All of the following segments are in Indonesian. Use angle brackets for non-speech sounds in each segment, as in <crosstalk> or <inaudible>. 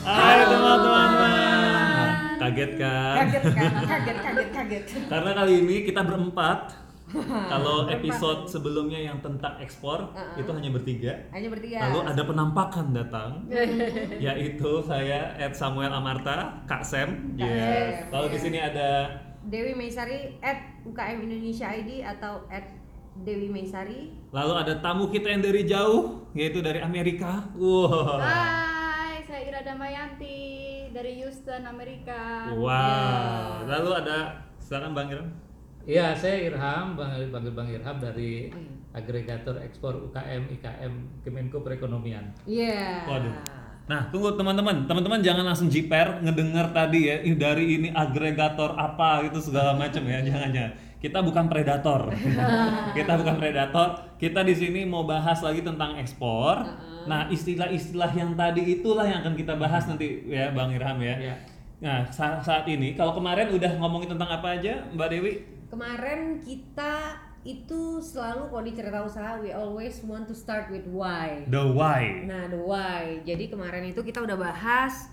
Hai teman-teman. Kaget kan? Kaget kan? <laughs> Kaget, kaget, kaget. Karena kali ini kita berempat. <laughs> Kalau episode sebelumnya yang tentang ekspor itu hanya bertiga. Hanya bertiga. Lalu ada penampakan datang, <laughs> yaitu saya Ed Samuel Amarta, Kak Sam. Kak Yes. Lalu di sini ada Dewi Meisari at UKM Indonesia ID atau at Dewi Meisari. lalu ada tamu kita yang dari jauh, yaitu dari Amerika. Wow. Hai, saya Ira Damayanti dari Houston, Amerika. Wow. Lalu ada silakan Bang Iram. Iya, saya Irham, Bang panggil Bang Irham dari agregator ekspor UKM IKM Kemenko Perekonomian. Iya. Waduh. Nah, tunggu teman-teman. Teman-teman jangan langsung jiper ngedenger tadi ya, "Ih, dari ini agregator apa gitu segala macam ya. Jangan jangan. Kita bukan predator. <laughs> kita bukan predator. Kita di sini mau bahas lagi tentang ekspor. Nah, istilah-istilah yang tadi itulah yang akan kita bahas nanti ya, Bang Irham ya. Iya. Nah, sa- saat ini kalau kemarin udah ngomongin tentang apa aja, Mbak Dewi? Kemarin kita itu selalu kalau di cerita usaha we always want to start with why. The why. Nah, the why. Jadi kemarin itu kita udah bahas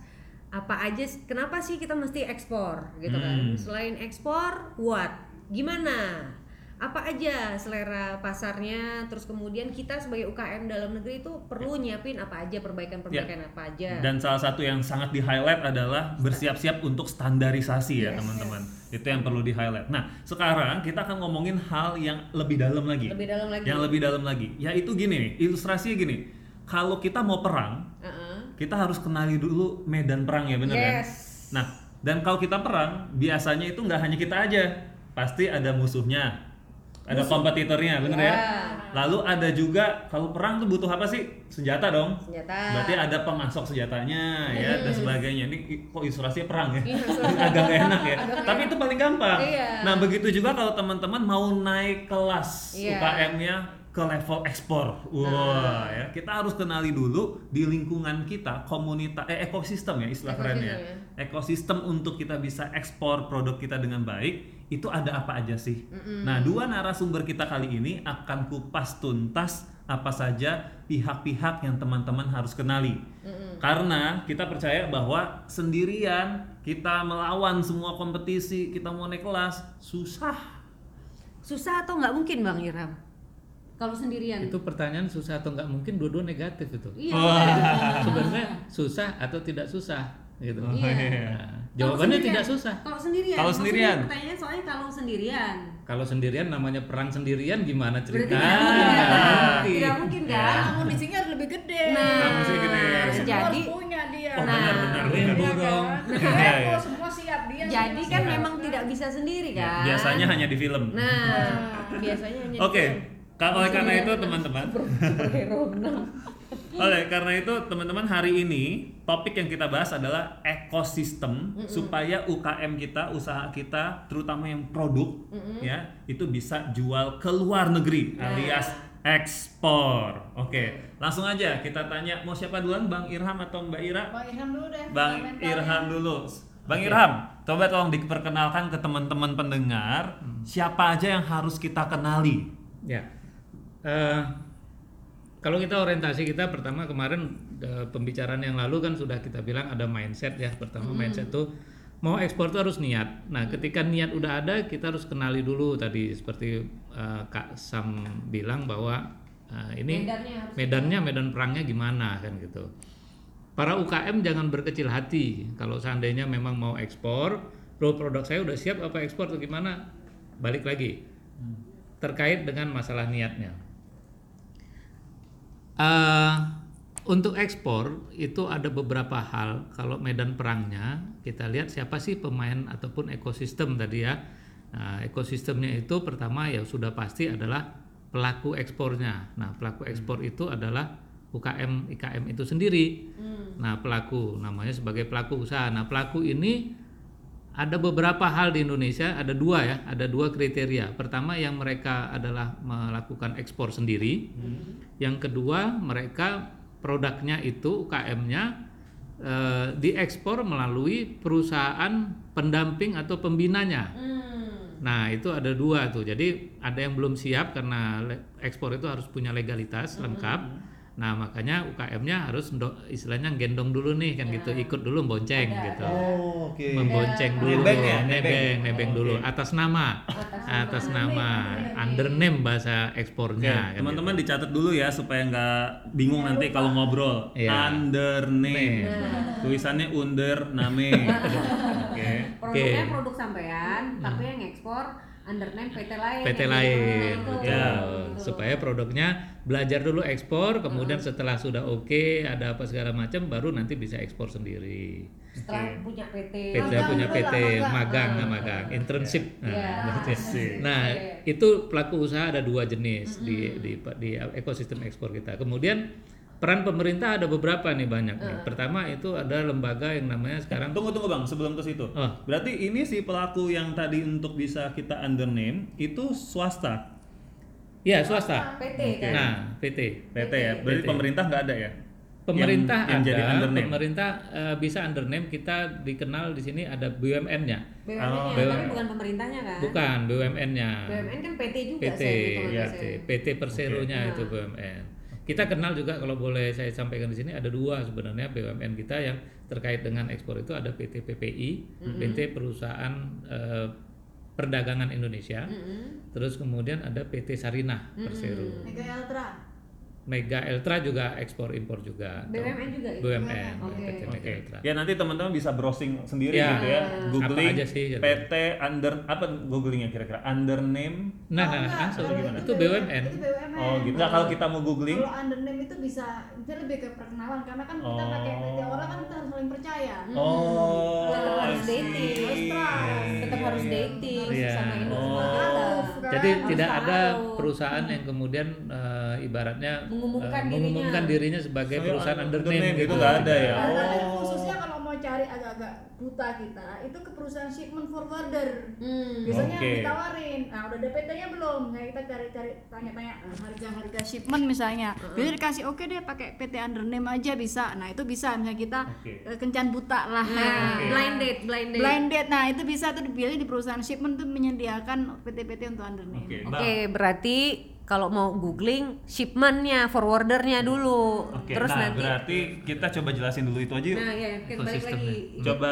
apa aja kenapa sih kita mesti ekspor gitu kan. Hmm. Selain ekspor, what? Gimana? Apa aja selera pasarnya, terus kemudian kita sebagai UKM dalam negeri itu perlu nyiapin apa aja perbaikan-perbaikan apa aja. Dan salah satu yang sangat di highlight adalah bersiap-siap untuk standarisasi ya Yes. teman-teman. Itu yang perlu di highlight. Nah sekarang kita akan ngomongin hal yang lebih dalam lagi. Lebih dalam lagi. Yang lebih dalam lagi. Yaitu gini nih, ilustrasinya gini. Kalau kita mau perang, Uh-uh. kita harus kenali dulu medan perang ya bener kan? Yes. Nah dan kalau kita perang, biasanya itu nggak hanya kita aja, pasti ada musuhnya, ada kompetitornya, bener ya? Ya. Lalu ada juga kalau perang tuh butuh apa sih? Senjata dong. Senjata. Berarti ada pemasok senjatanya ya dan sebagainya. Ini kok ilustrasinya perang ya? Iya, <laughs> Agak gak enak ya. Tapi itu paling gampang. Iya. Nah begitu juga kalau teman-teman mau naik kelas Iya. UKM-nya ke level ekspor. Wah ya kita harus kenali dulu di lingkungan kita komunitas eh ekosistem ya istilah kerennya. Ekosistem, Ekosistem untuk kita bisa ekspor produk kita dengan baik itu ada apa aja sih? Nah dua narasumber kita kali ini akan kupas tuntas apa saja pihak-pihak yang teman-teman harus kenali. Karena kita percaya bahwa sendirian kita melawan semua kompetisi, kita mau naik kelas susah. Susah atau nggak mungkin Bang Iram? Kalau sendirian. Itu pertanyaan susah atau nggak mungkin dua-dua negatif itu. Iya. Sebenarnya susah atau tidak susah gitu. Oh, Iya. Nah, Kalau jawabannya sendirian. tidak susah. Kalau sendirian. Kalau sendirian. Pertanyaannya soalnya kalau sendirian. Kalau sendirian namanya perang sendirian gimana ceritanya? tidak mungkin, Ah, kan? mungkin. Tidak mungkin kan? Amunisinya harus lebih gede. Nah, Amunisinya gede. semua jadi harus punya dia. Oh, Nah, benar-benar. Rimbu Iya dong. kan? Iya, iya. Rimbu, semua siap dia. jadi kan siap. memang tidak bisa sendiri Ya, kan? biasanya hanya di film. Nah, biasanya hanya Oke, di- ka- oleh karena itu teman-teman, superhero. Oleh karena itu teman-teman hari ini topik yang kita bahas adalah ekosistem supaya UKM kita, usaha kita, terutama yang produk ya, itu bisa jual ke luar negeri Nah. alias ekspor. Oke, langsung aja kita tanya mau siapa duluan, Bang Irham atau Mbak Ira? Bang Irham dulu deh. Bang. Irham dulu. Bang Irham, coba tolong diperkenalkan ke teman-teman pendengar siapa aja yang harus kita kenali. Ya. Eh, kalau kita orientasi kita pertama kemarin eh, pembicaraan yang lalu kan sudah kita bilang ada mindset ya. Pertama mindset tuh mau ekspor tuh harus niat. Nah, ketika niat udah ada, kita harus kenali dulu tadi seperti eh, Kak Sam bilang bahwa eh, ini Medannya medannya medan perangnya gimana kan gitu. Para UKM jangan berkecil hati kalau seandainya memang mau ekspor, loh produk saya udah siap apa ekspor atau gimana? Balik lagi terkait dengan masalah niatnya. Eh, untuk ekspor itu ada beberapa hal. Kalau medan perangnya kita lihat siapa sih pemain ataupun ekosistem tadi ya. Nah, ekosistemnya itu pertama ya sudah pasti adalah pelaku ekspornya. Nah, pelaku ekspor itu adalah UKM IKM itu sendiri. Nah, pelaku namanya sebagai pelaku usaha. Nah, pelaku ini ada beberapa hal di Indonesia, ada dua ya, ada dua kriteria. Pertama yang mereka adalah melakukan ekspor sendiri. Yang kedua mereka produknya itu UKM-nya eh, diekspor melalui perusahaan pendamping atau pembinanya. Hmm. Nah itu ada dua tuh. Jadi ada yang belum siap karena ekspor itu harus punya legalitas lengkap. Nah makanya UKM-nya harus istilahnya gendong dulu nih kan gitu, ikut dulu bonceng gitu. Oh, oke. Membonceng dulu, Nebeng ya? nebeng, nebeng Oh, dulu oke. atas nama, atas nama, under name bahasa ekspornya. kan teman-teman dicatat dulu ya supaya nggak bingung nanti kalau ngobrol. Iya. Under name. Tulisannya under name. <laughs> Oke. Produknya produk sampean, tapi yang ekspor under name PT lain. PT yang lain, gitu. betul. Ya. supaya produknya belajar dulu ekspor, kemudian setelah sudah oke, ada apa segala macam, baru nanti bisa ekspor sendiri. Setelah punya PT. PT Magang punya PT, magang. magang, nggak magang, internship. Nah, Iya. berarti- nah, itu pelaku usaha ada dua jenis di, di di ekosistem ekspor kita. Kemudian peran pemerintah ada beberapa nih banyak. nih. Pertama itu ada lembaga yang namanya sekarang Tunggu tunggu bang, sebelum ke situ. Oh. Berarti ini si pelaku yang tadi untuk bisa kita under name itu swasta, ya swasta. PT kan. Nah, PT. PT ya. Berarti PT. pemerintah nggak ada ya? Pemerintah yang, yang ada, jadi under name. pemerintah eh, bisa under name kita dikenal di sini ada BUMN-nya. BUMN-nya, Oh. tapi bukan pemerintahnya kan? Bukan BUMN-nya. BUMN kan PT juga PT, ya, saya. PT Persero-nya itu BUMN. Kita kenal juga kalau boleh saya sampaikan di sini ada dua sebenarnya BUMN kita yang terkait dengan ekspor itu ada PT PPI, PT Perusahaan eh, Perdagangan Indonesia, terus kemudian ada PT Sarinah Persero, Mega Ultra Mega Eltra juga ekspor impor juga, BUMN juga ya? BUMN, Oke. PT Mega Oke. Eltra. Ya nanti teman-teman bisa browsing sendiri Ya. gitu ya. Googling Apa aja sih, gitu. PT under apa googlingnya kira-kira under name. Nah, nah, Oh, enggak. langsung Kalau itu BUMN. Itu BUMN. Oh gitu. Nah, kalau kita mau googling Kalau under name itu bisa itu lebih ke perkenalan karena kan kita Oh. pakai PT orang kan kita harus saling percaya. Oh, Tetap harus I see. dating. Harus trust. Tetap harus dating Iya. sama ini Oh. Kan? Jadi Harus tidak ada tahu. perusahaan yang kemudian eh, ibaratnya Mengumumkan dirinya. mengumumkan dirinya sebagai Saya perusahaan under name name gitu. gitu nggak ada ya? Nanti Oh. khususnya kalau mau cari agak-agak buta kita itu ke perusahaan shipment forwarder. Hmm. Biasanya Oke. ditawarin, nah udah ada PT-nya belum? Nah kita cari-cari tanya-tanya eh, harga-harga shipment misalnya. Bisa dikasih oke deh pakai PT under name aja bisa. Nah itu bisa misalnya kita Oke. eh, kencan buta lah. Nah, Oke. blind date, blind date. Blind date, nah itu bisa tuh dipilih di perusahaan shipment tuh menyediakan PT-PT untuk under name. Oke, Oke, Bang. berarti kalau mau googling shipmentnya, forwardernya dulu, Oke, terus nah nanti. berarti kita coba jelasin dulu itu aja yuk. Nah ya, kita balik lagi. Coba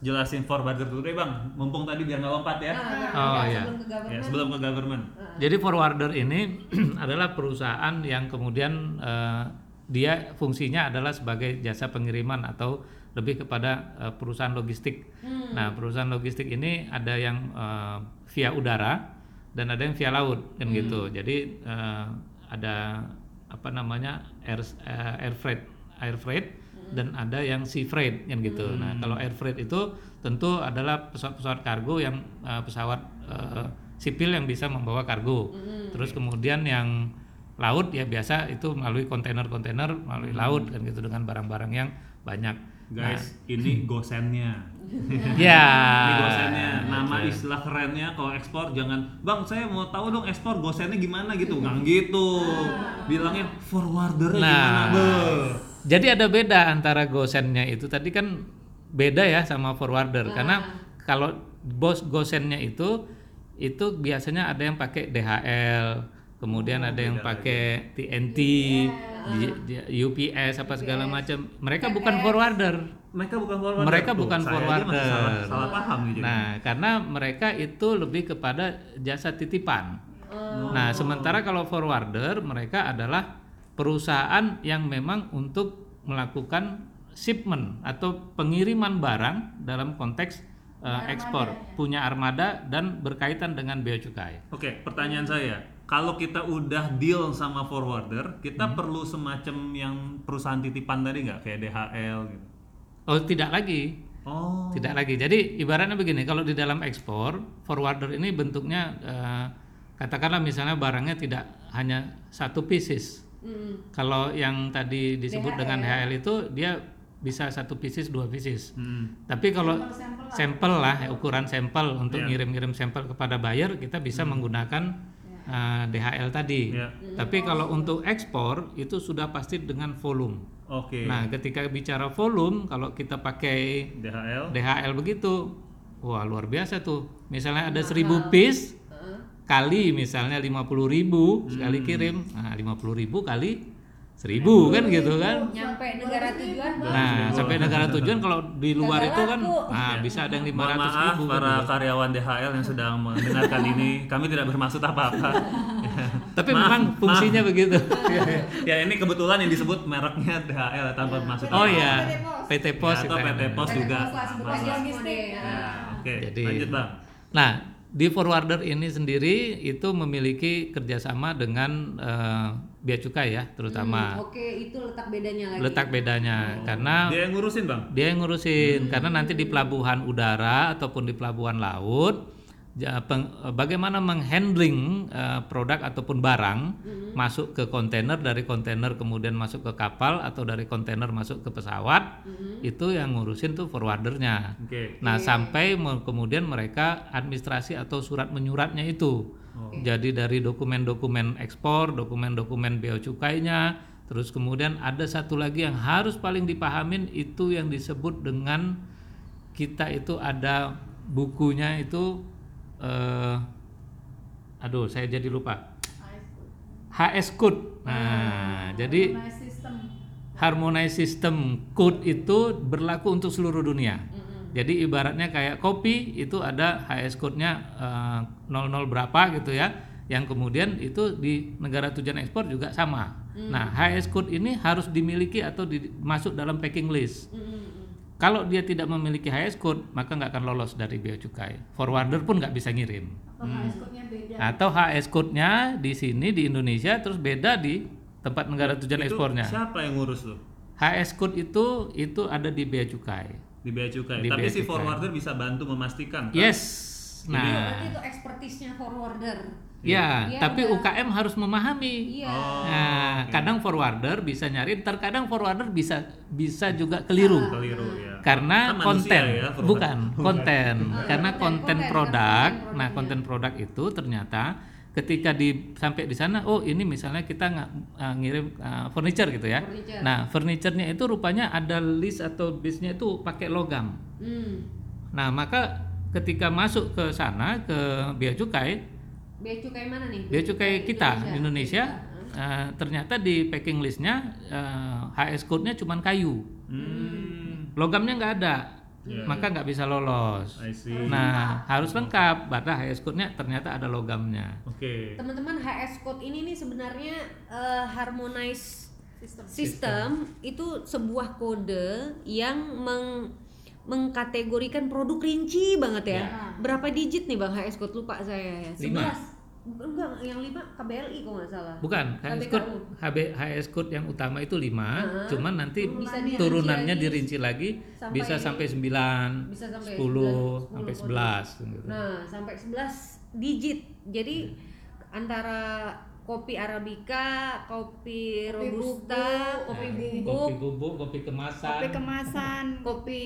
jelasin forwarder dulu deh bang, mumpung tadi biar nggak lompat ya. Nah, biar Oh, iya. sebelum ke government. Ya, sebelum ke government. Jadi forwarder ini <clears throat> adalah perusahaan yang kemudian eh, dia fungsinya adalah sebagai jasa pengiriman atau lebih kepada eh, perusahaan logistik. Nah, perusahaan logistik ini ada yang eh, via udara dan ada yang via laut kan gitu. Jadi eh, ada apa namanya air eh, air freight, air freight dan ada yang sea freight kan gitu. Nah, kalau air freight itu tentu adalah pesawat-pesawat kargo yang eh, pesawat eh, sipil yang bisa membawa kargo. Terus kemudian yang laut ya biasa itu melalui kontainer-kontainer melalui laut kan gitu dengan barang-barang yang banyak. Guys, ini gosennya. <laughs> Ya. Ini gosennya. Nama istilah kerennya kalau ekspor jangan, bang saya mau tahu dong ekspor gosennya gimana gitu, nggak gitu. Bilangnya forwardernya Nah. gimana be? Jadi ada beda antara gosennya itu tadi kan beda ya sama forwarder karena kalau bos gosennya itu itu biasanya ada yang pakai DHL, kemudian ada yang pakai TNT, J- UPS apa segala macam. Mereka bukan forwarder. Mereka bukan forwarder. Mereka bukan forwarder. Salah, salah paham jadi. Nah, karena mereka itu lebih kepada jasa titipan. Nah, sementara kalau forwarder mereka adalah perusahaan yang memang untuk melakukan shipment atau pengiriman barang dalam konteks eh, ekspor, punya armada dan berkaitan dengan bea cukai. Oke, pertanyaan saya, kalau kita udah deal sama forwarder, kita Hmm. perlu semacam yang perusahaan titipan tadi nggak kayak DHL gitu? Oh, tidak lagi. Oh, Tidak lagi. Jadi ibaratnya begini, kalau di dalam ekspor, forwarder ini bentuknya eh, katakanlah misalnya barangnya tidak hanya satu pieces. Kalau yang tadi disebut dengan HL itu dia bisa satu pieces, dua pieces. Hmm. Tapi kalau sampel lah, ya, ukuran sampel untuk Iya. ngirim-ngirim sampel kepada buyer, kita bisa menggunakan eh, DHL tadi. Iya. Tapi kalau untuk ekspor itu sudah pasti dengan volume. Oke. Nah, ketika bicara volume, kalau kita pakai DHL. DHL begitu, wah luar biasa tuh. Misalnya ada 1000 piece kali misalnya 50.000 ribu sekali kirim, nah 50.000 ribu kali seribu kan gitu kan nyampe negara tujuan nah sampai negara tujuan kalau di luar itu kan nah bisa ada yang lima ratus maaf ribu kan para gitu. karyawan DHL yang sedang mendengarkan <laughs> ini, kami tidak bermaksud apa-apa. <laughs> tapi Maaf, memang fungsinya begitu <laughs> ya ini kebetulan yang disebut mereknya DHL tanpa maksud oh apa-apa. ya PT Pos Ya, atau itu PT kan. Pos juga. Mas. logistik. Ya. Oke, Jadi- lanjut bang. Nah, di forwarder ini sendiri itu memiliki kerjasama dengan eh, bea cukai ya, terutama. Oke itu letak bedanya lagi. Letak bedanya karena Dia yang ngurusin bang. dia yang ngurusin. Karena nanti di pelabuhan udara ataupun di pelabuhan laut bagaimana menghandling eh, produk ataupun barang masuk ke kontainer dari kontainer kemudian masuk ke kapal atau dari kontainer masuk ke pesawat itu yang ngurusin tuh forwardernya. Oke. Nah, sampai me- kemudian mereka administrasi atau surat menyuratnya itu. Jadi dari dokumen-dokumen ekspor, dokumen-dokumen bea cukainya, terus kemudian ada satu lagi yang harus paling dipahamin itu yang disebut dengan kita itu ada bukunya itu eh aduh, saya jadi lupa. HS code. Nah, jadi Nah, sistem harmonized system code itu berlaku untuk seluruh dunia. Jadi ibaratnya kayak kopi itu ada HS code-nya eh, 00 berapa gitu ya. Yang kemudian itu di negara tujuan ekspor juga sama. Nah, HS code ini harus dimiliki atau di- masuk dalam packing list. Kalau dia tidak memiliki HS code, maka nggak akan lolos dari bea cukai. Forwarder pun nggak bisa ngirim. atau HS code-nya beda Atau HS code-nya di sini di Indonesia terus beda di tempat negara tujuan Itu ekspornya. siapa yang ngurus tuh? HS code itu itu ada di bea cukai. Di bea cukai. Di Tapi bea si cukai. forwarder bisa bantu memastikan. kan? Yes. Nah, itu ekspertisnya forwarder ya, Iya, tapi udah. UKM harus memahami. iya Oh, Nah, kadang forwarder bisa nyari, terkadang forwarder bisa bisa juga keliru. keliru ya. Karena Kan konten, ya, forwarder. bukan <laughs> konten, Ah, karena konten, produk. konten Nah, konten produk itu ternyata ketika di sampai di sana, oh ini misalnya kita nggak uh, ngirim uh, furniture gitu ya. Furniture. Nah, furniturnya itu rupanya ada list atau bisnya itu pakai logam. hmm. Nah, maka ketika masuk ke sana ke bea cukai, bea cukai mana nih bea cukai kita di Indonesia, Indonesia. eh, ternyata di packing listnya eh, HS code-nya cuma kayu, Hmm, logamnya nggak ada, Iya. maka nggak bisa lolos. I see. Nah, harus lengkap, batas HS code-nya ternyata ada logamnya. Oke. teman-teman HS code ini nih sebenarnya eh, harmonize sistem system itu sebuah kode yang meng mengkategorikan produk rinci banget ya. Ya. Berapa digit nih Bang HS code lupa saya ya. Lima. 11. Bukan enggak, yang lima KBLI kok nggak salah. Bukan, HS code HB, HS code yang utama itu 5, Heeh. cuman nanti Bisa dirinci turunannya lagi. dirinci lagi Sampai- bisa sampai 9, Bisa sampai 10, 9, sampai 10 11 gitu. Nah, sampai 11 digit. Jadi antara kopi arabica, kopi, Kopi robusta, bubuk, kopi bubuk, kopi bubuk, kopi kemasan. kopi kemasan <laughs> kopi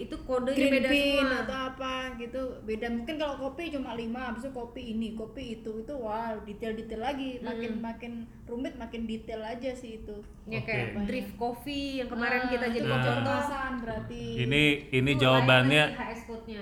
itu kodenya green beda bean semua. atau apa gitu beda mungkin kalau kopi cuma lima habis itu kopi ini kopi itu itu wow detail detail lagi makin makin rumit makin detail aja sih itu Ya Oke. kayak drip coffee yang kemarin Ah, kita jadi Nah. contoh. kemasan berarti Ini ini Itu jawabannya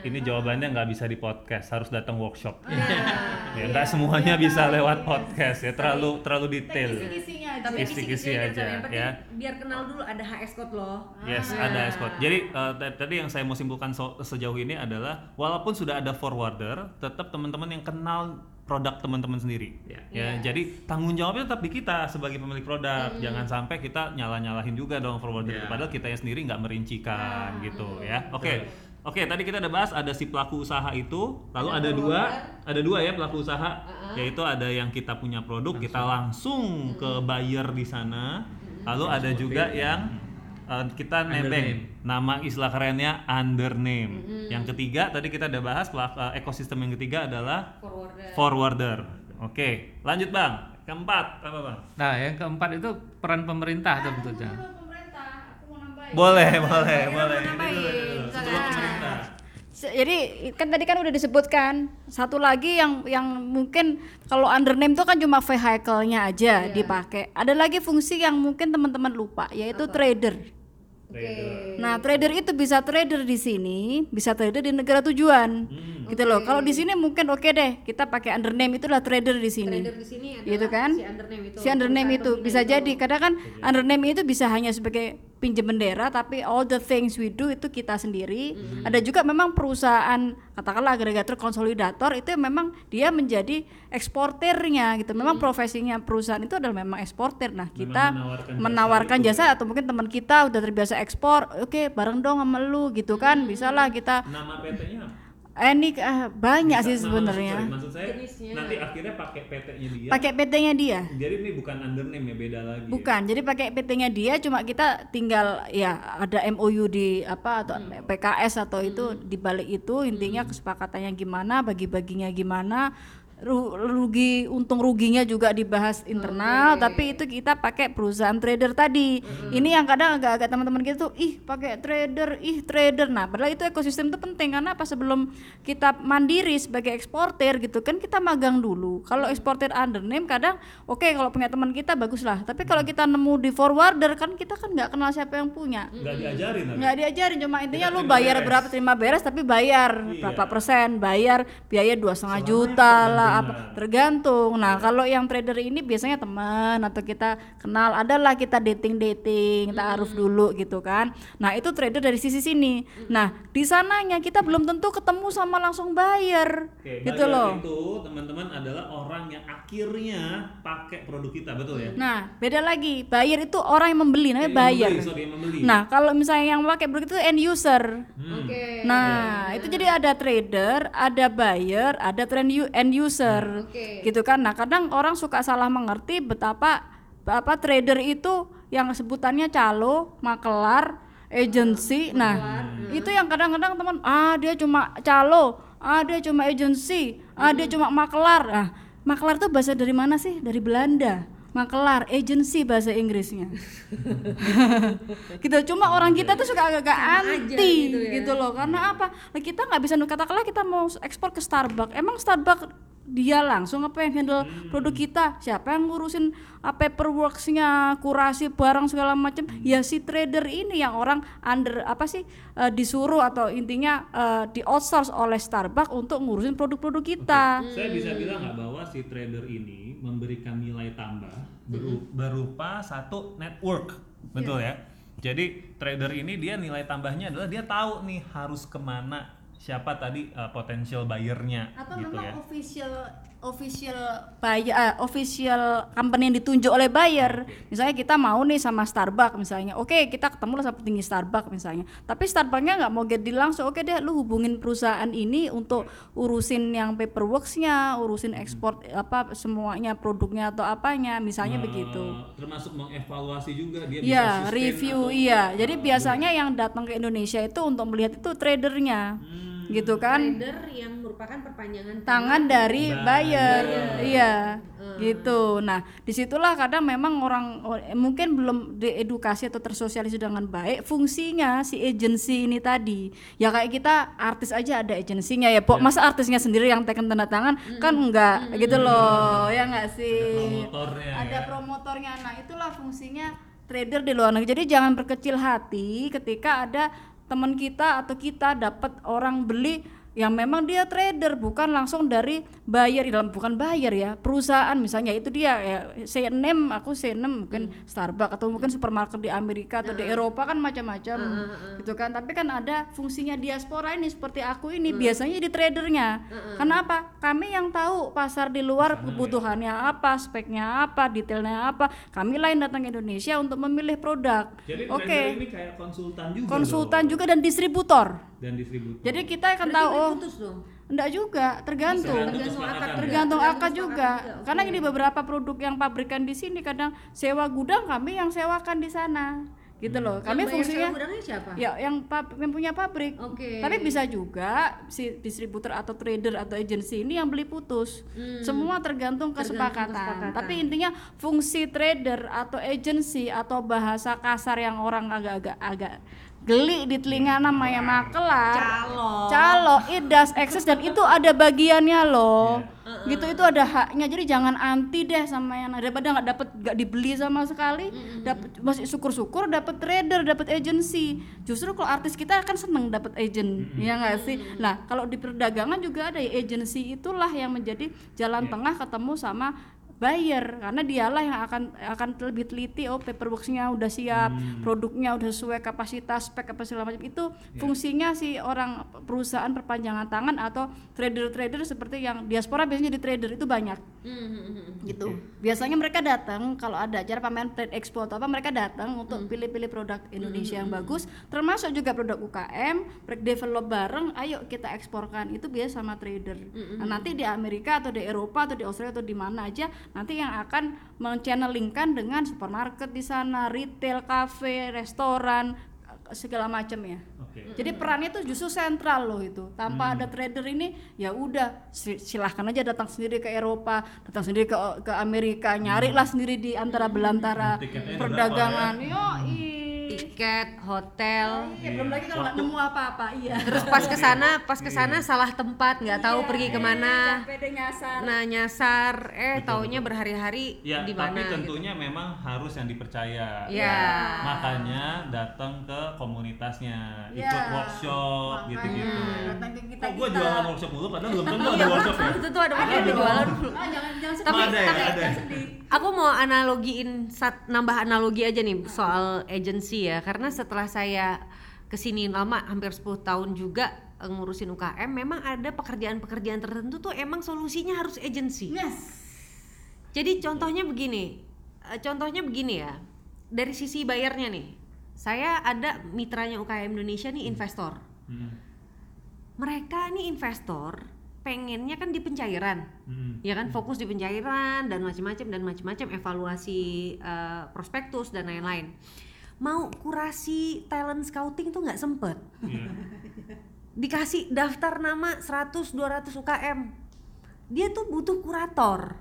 ini jawabannya nggak bisa di podcast, harus datang workshop. Nah, <laughs> Ya iya. nggak semuanya Iya, bisa tahu, lewat yes. podcast ya, terlalu terlalu detail. kisi-kisinya aja Tapi Kisi-kisi aja, yang ya. biar kenal dulu ada HS code loh. Yes, Ah. ada S code. Jadi t- tadi yang saya mau simpulkan so- sejauh ini adalah walaupun sudah ada forwarder, tetap teman-teman yang kenal produk teman-teman sendiri. Ya. Ya, jadi tanggung jawabnya tetap di kita sebagai pemilik produk. Jangan sampai kita nyalah-nyalahin juga dong forwarder Ya. padahal kita sendiri nggak merincikan gitu ya. Oke. Oke, tadi kita udah bahas ada si pelaku usaha itu, lalu ada, Ada dua, ada dua ya pelaku usaha, yaitu ada yang kita punya produk, kita langsung ke buyer di sana, lalu ada juga yang uh, kita nebeng nama istilah kerennya under name. Yang ketiga tadi kita udah bahas pelak- uh, ekosistem yang ketiga adalah Forwarder. forwarder. Oke, lanjut bang. Keempat apa bang? Nah, yang keempat itu peran pemerintah tentunya. Menurut pemerintah aku mau nambahin Boleh, boleh, boleh. Jadi kan tadi kan udah disebutkan satu lagi yang yang mungkin kalau undername itu kan cuma vehicle-nya aja dipakai. Ada lagi fungsi yang mungkin teman-teman lupa yaitu trader. Trader. Nah, trader itu bisa trader di sini, bisa trader di negara tujuan. Hmm. Gitu loh. Kalau di sini mungkin oke deh, kita pakai undername itulah trader di sini. Trader di sini Gitu kan? si undername itu. Si undername itu bisa itu. jadi kadang kan undername itu bisa hanya sebagai pinjam bendera tapi all the things we do itu kita sendiri. Ada juga memang perusahaan katakanlah agregator konsolidator itu memang dia menjadi eksporternya gitu. Memang profesinya perusahaan itu adalah memang eksporter. Nah, kita menawarkan jasa menawarkan itu jasa, atau mungkin teman kita udah terbiasa ekspor, oke bareng dong sama lu gitu kan. Bisa lah kita Nama PT-nya? Eh, ini ah, banyak sih Nama- sebenarnya. maksud, maksud saya Jenisnya. nanti akhirnya pakai PT-nya dia. Pakai PT-nya dia. Jadi ini bukan undername ya, beda lagi. ya? Bukan, jadi pakai PT-nya dia cuma kita tinggal ya ada MOU di apa atau PKS atau itu di balik itu intinya kesepakatannya gimana, bagi-baginya gimana, rugi untung ruginya juga dibahas internal, tapi itu kita pakai perusahaan trader tadi. Ini yang kadang agak-agak teman-teman kita tuh ih pakai trader, ih trader. Nah, padahal itu ekosistem itu penting karena apa sebelum kita mandiri sebagai eksportir gitu kan kita magang dulu. Kalau eksportir undername kadang oke kalau punya teman kita bagus lah. Tapi kalau kita nemu di forwarder kan kita kan nggak kenal siapa yang punya. Nggak diajarin tapi. Nggak diajarin cuma intinya lu bayar beres. berapa terima beres tapi bayar Iya. berapa persen bayar biaya dua setengah juta lah apa tergantung. Nah kalau yang trader ini biasanya teman atau kita kenal adalah kita dating dating taaruf dulu gitu kan. Nah itu trader dari sisi sini. Nah di sananya kita belum tentu ketemu sama langsung bayar Oke, gitu buyer loh. itu teman-teman adalah orang yang akhirnya pakai produk kita, betul ya? nah beda lagi. Buyer itu orang yang membeli namanya Yang buyer. membeli, sorry, yang membeli. nah kalau misalnya yang pakai produk itu end user. Hmm. Oke. Nah, itu jadi ada trader, ada buyer, ada trend end user. Oke. Gitu kan. Nah, kadang orang suka salah mengerti betapa apa trader itu yang sebutannya calo, makelar, agency. Nah, itu yang kadang-kadang teman, ah dia cuma calo, ah dia cuma agency, ah dia cuma makelar. Nah, makelar itu bahasa dari mana sih? Dari Belanda. Makelar, agency bahasa Inggrisnya. <laughs> gitu cuma orang kita tuh suka agak-agak anti gitu ya. gitu loh karena apa kita nggak bisa katakanlah kita mau ekspor ke Starbucks emang Starbucks dia langsung apa yang handle Hmm. produk kita? Siapa yang ngurusin uh, paperworksnya kurasi barang segala macam? Ya si trader ini yang orang under apa sih uh, disuruh atau intinya uh, di outsource oleh Starbucks untuk ngurusin produk-produk kita. Saya bisa bilang nggak bahwa si trader ini memberikan nilai tambah beru- berupa satu network, betul ya? Jadi trader ini dia nilai tambahnya adalah dia tahu nih harus ke mana siapa tadi uh, potential buyernya atau gitu memang ya. official official buyer ah, official company yang ditunjuk oleh buyer misalnya kita mau nih sama Starbucks misalnya oke kita ketemu lah sama petinggi Starbucks misalnya tapi Starbucksnya nggak mau get deal langsung oke deh lu hubungin perusahaan ini untuk urusin yang paperworksnya urusin ekspor apa semuanya produknya atau apanya misalnya Uh, begitu Termasuk mengevaluasi juga dia bisa Iya, sustain review atau- iya. Jadi uh, biasanya yang datang ke Indonesia itu untuk melihat itu tradernya. Hmm. Gitu kan? Trader yang merupakan perpanjangan tangan dari buyer, Buyer. iya. Gitu. Nah di situlah kadang memang orang oh, eh, mungkin belum diedukasi atau tersosialisasi dengan baik fungsinya si agency ini tadi. Ya kayak kita artis aja ada agensinya ya pok. Masa artisnya sendiri yang tekan tanda tangan? Kan enggak. Gitu loh. Ya enggak sih? Promotornya ada ya. promotornya. Nah itulah fungsinya trader di luar negeri. Jadi jangan berkecil hati ketika ada teman kita atau kita dapat orang beli yang memang dia trader bukan langsung dari buyer. Dalam bukan buyer ya perusahaan misalnya. Itu dia ya saya name aku saya name mungkin Starbucks atau mungkin supermarket di Amerika atau di Eropa kan macam-macam gitu kan. Tapi kan ada fungsinya diaspora ini seperti aku ini biasanya di tradernya. Kenapa? Kami yang tahu pasar di luar kebutuhannya apa speknya apa detailnya apa. Kami lain datang ke Indonesia untuk memilih produk. Jadi oke. trader ini kayak konsultan juga konsultan dong. juga dan distributor. Dan distributor. jadi kita akan Berarti tahu oh putus dong. enggak juga tergantung. Tergantung Tergantung akad tergantung Tergantung akad juga. karena ini beberapa produk yang pabrikan di sini kadang sewa gudang kami yang sewakan di sana. Gitu loh. Kami Yang fungsinya siapa? ya yang pab- yang punya pabrik. Oke. tapi bisa juga si distributor atau trader atau agensi ini yang beli putus. Semua tergantung kesepakatan. kesepakatan. tapi intinya fungsi trader atau agensi atau bahasa kasar yang orang agak-agak agak geli di telinga namanya makelar. Calo. calo it does exist dan itu ada bagiannya loh. Gitu itu ada haknya. Jadi jangan anti deh sama yang daripada nggak dapat nggak dibeli sama sekali dapat masih syukur-syukur dapat trader dapat agency. Justru kalau artis kita kan seneng dapat agent ya nggak sih? Nah kalau di perdagangan juga ada ya agency itulah yang menjadi jalan tengah ketemu sama buyer karena dialah yang akan akan lebih teliti oh paperworksnya udah siap produknya udah sesuai kapasitas spek apa segala macam. Itu fungsinya si orang perusahaan perpanjangan tangan atau trader-trader seperti yang diaspora biasanya di trader itu banyak. Gitu. Biasanya mereka datang kalau ada acara pameran trade expo atau apa mereka datang untuk pilih-pilih produk Indonesia yang bagus termasuk juga produk UKM mereka develop bareng ayo kita eksporkan. Itu biasa sama trader. Nah, nanti di Amerika atau di Eropa atau di Australia atau di mana aja nanti yang akan menchannelingkan dengan supermarket di sana retail cafe restoran segala macam ya Oke. jadi perannya tuh justru sentral loh itu. Tanpa ada trader ini ya udah si- silahkan aja datang sendiri ke Eropa, datang sendiri ke ke Amerika, nyarilah sendiri di antara belantara Tiketnya perdagangan. Yo, Tiket, hotel. Iya, belum lagi kalau nggak nemu apa-apa, iya. Terus pas ke sana, pas ke sana salah tempat, nggak tahu pergi ke mana. Capek deh nyasar. Nah, nyasar eh taunya berhari-hari Ya, di tapi mana gitu. tentunya memang harus yang dipercaya. Ya. Makanya datang ke komunitasnya, Ya, ikut workshop makanya gitu-gitu. datang ke kita- Kok gue kita. jualan workshop mulu padahal belum tentu ada workshop ya. Belum tentu ada jualan. Ah, jangan jangan sedih. Tapi- ada ya, tapi- ada. Aku mau analogiin nambah analogi aja nih soal agency ya karena setelah saya ke sini lama hampir 10 tahun juga eh, ngurusin UKM memang ada pekerjaan-pekerjaan tertentu tuh emang solusinya harus agency. Yes. Jadi contohnya begini, eh, contohnya begini ya, dari sisi bayarnya nih, saya ada mitranya UKM Indonesia nih investor. Hmm. Mereka nih investor pengennya kan di pencairan, Hmm. ya kan fokus di pencairan dan macam-macam dan macam-macam evaluasi eh, prospektus dan lain-lain. Mau kurasi talent scouting tuh nggak sempet. Iya. <laughs> Dikasih daftar nama 100 200 UKM. Dia tuh butuh kurator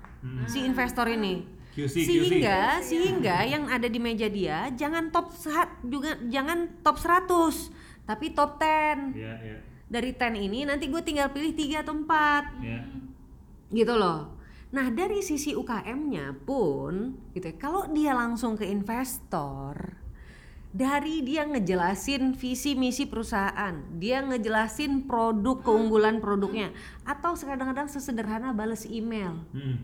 si investor ini. QC, QC. sehingga sehingga yang ada di meja dia jangan top sehat juga jangan top 100 tapi top 10 Iya, iya. dari 10 ini nanti gue tinggal pilih tiga atau empat Iya. gitu loh nah dari sisi UKM-nya pun gitu ya, kalau dia langsung ke investor dari dia ngejelasin visi misi perusahaan dia ngejelasin produk keunggulan produknya atau kadang-kadang sesederhana bales email. Hmm.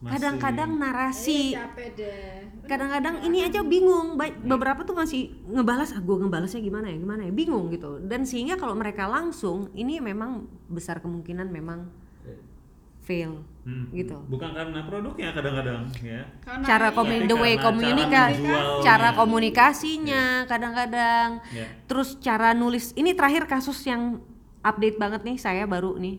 Masih- kadang-kadang narasi. Capek deh. kadang-kadang ini aja bingung Ba- beberapa tuh masih ngebalas ah gue ngebalasnya gimana ya gimana ya bingung gitu. Dan sehingga kalau mereka langsung ini memang besar kemungkinan memang fail Hmm. gitu. Bukan karena produknya kadang-kadang ya. Karena cara iya. Tapi the way karena komunika cara cara komunikasinya kadang-kadang. Ya. terus cara nulis ini terakhir kasus yang update banget nih saya baru nih.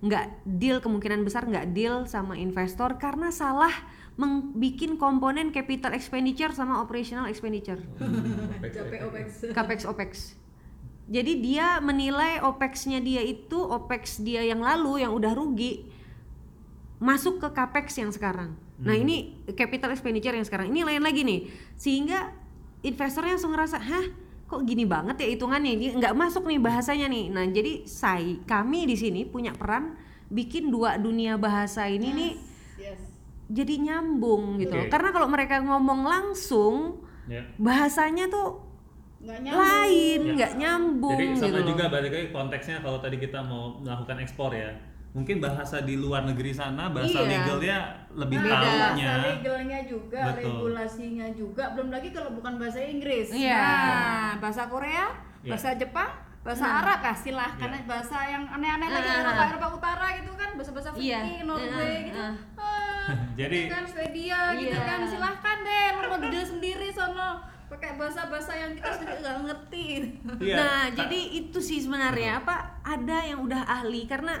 Nggak deal kemungkinan besar nggak deal sama investor karena salah membikin komponen capital expenditure sama operational expenditure. <laughs> Capex opex. Jadi dia menilai opex-nya dia itu opex dia yang lalu yang udah rugi masuk ke capex yang sekarang. Nah ini capital expenditure yang sekarang ini lain lagi nih, sehingga investornya langsung ngerasa, hah kok gini banget ya hitungannya, Dia nggak masuk nih bahasanya nih. Nah jadi saya kami di sini punya peran bikin dua dunia bahasa ini nih Yes. jadi nyambung gitu. Oke. Karena kalau mereka ngomong langsung Ya. bahasanya tuh Nggak nyambung. lain, nggak nyambung Jadi sama gitu. loh. juga balik lagi konteksnya kalau tadi kita mau melakukan ekspor ya. Mungkin bahasa di luar negeri sana bahasa Iya. legalnya lebih Beda. tahunya. Bahasa legalnya juga, Betul. regulasinya juga, belum lagi kalau bukan bahasa Inggris. Iya. Nah, bahasa Korea, Iya. bahasa Jepang, bahasa Arab ya silahkan Iya. bahasa yang aneh-aneh lagi Ah. Eropa, Eropa Utara gitu kan, bahasa-bahasa Iya. Viking, Norway Ah, gitu. ah. Ah, Jadi- gitu kan Swedia gitu Iya. kan, silahkan deh mau deal sendiri sono pakai bahasa-bahasa yang kita sendiri nggak ngerti. Iya. Nah, jadi itu sih sebenarnya apa ada yang udah ahli karena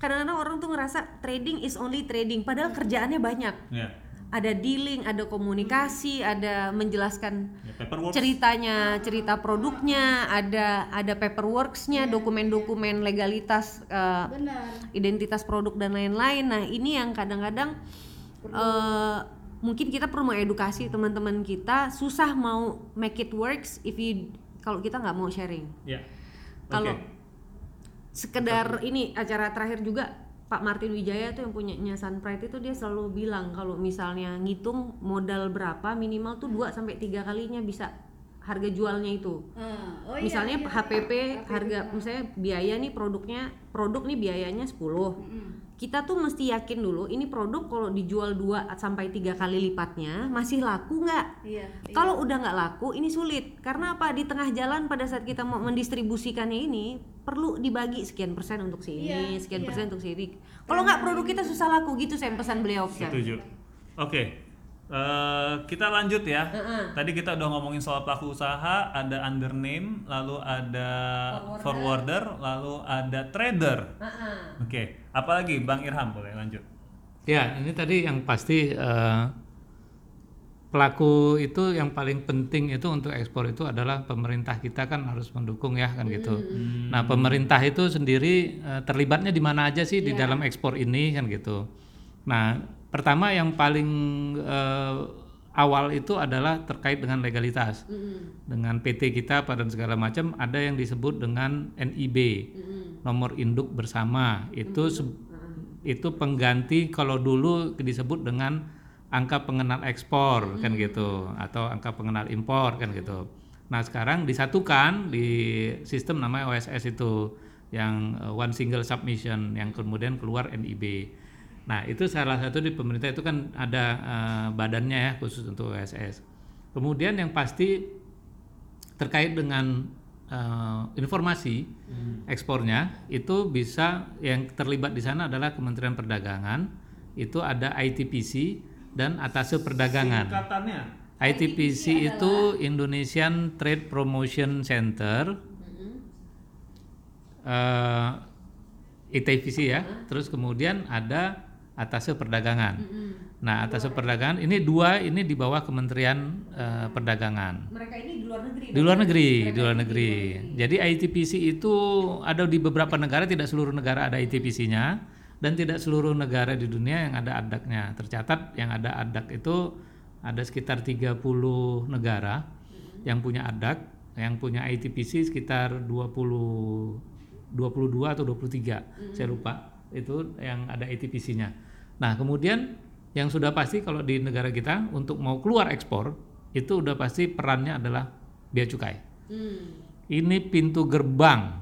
kadang-kadang orang tuh ngerasa trading is only trading padahal kerjaannya banyak. ya. Ada dealing, ada komunikasi, ada menjelaskan Ya, ceritanya, cerita produknya, ada ada paperworksnya, dokumen-dokumen legalitas eh, Benar. identitas produk dan lain-lain. Nah, ini yang kadang-kadang eh, mungkin kita perlu mengedukasi teman-teman kita susah mau make it works if you kalau kita nggak mau sharing. Ya. Kalau Oke. Sekedar ini acara terakhir juga Pak Martin Wijaya tuh yang punyanya Sunpride itu dia selalu bilang kalau misalnya ngitung modal berapa minimal tuh 2 sampai tiga kalinya bisa harga jualnya itu. oh misalnya HPP harga misalnya biaya nih produknya produk nih biayanya 10. Kita tuh mesti yakin dulu ini produk kalau dijual 2 sampai tiga kali lipatnya masih laku nggak? Iya. Kalau udah nggak laku, ini sulit. Karena apa? Di tengah jalan pada saat kita mau mendistribusikannya ini perlu dibagi sekian persen untuk si ini, Iya, sekian iya. persen untuk si ini. Kalau nggak produk kita susah laku gitu saya pesan beliau. Setuju. Oke. Eh, kita lanjut ya. Tadi kita udah ngomongin soal pelaku usaha, ada undername, lalu ada forwarder, lalu ada trader. Oke. Apalagi Bang Irham boleh lanjut. Ya, ini tadi yang pasti eh, pelaku itu yang paling penting itu untuk ekspor itu adalah pemerintah kita kan harus mendukung ya kan gitu. Nah, pemerintah itu sendiri eh, terlibatnya di mana aja sih di dalam ekspor ini kan gitu. Nah, pertama yang paling eh, awal itu adalah terkait dengan legalitas. Dengan PT kita apa dan segala macam ada yang disebut dengan NIB. Nomor induk bersama. Itu se- itu pengganti kalau dulu disebut dengan angka pengenal ekspor kan gitu atau angka pengenal impor kan gitu. Nah, sekarang disatukan di sistem namanya OSS itu yang uh, one single submission yang kemudian keluar NIB. Nah, itu salah satu di pemerintah itu kan ada uh, badannya ya khusus untuk OSS. Kemudian yang pasti terkait dengan uh, informasi ekspornya itu bisa yang terlibat di sana adalah Kementerian Perdagangan, itu ada ITPC dan Atase Perdagangan. Singkatannya. ITPC itu Indonesian Trade Promotion Center. eh ITPC ya. Terus kemudian ada Atase Perdagangan. Nah, Atase Perdagangan ini dua ini di bawah Kementerian eh, Perdagangan. Mereka ini di luar negeri. Di luar negeri, di luar negeri. Jadi ITPC itu ada di beberapa negara, tidak seluruh negara ada ITPC-nya dan tidak seluruh negara di dunia yang ada adaknya. Tercatat yang ada adak itu ada sekitar 30 negara yang punya adak, yang punya ITPC sekitar 20 22 atau 23. Saya lupa. Itu yang ada ITPC-nya. Nah, kemudian yang sudah pasti kalau di negara kita untuk mau keluar ekspor itu udah pasti perannya adalah bea cukai. Ini pintu gerbang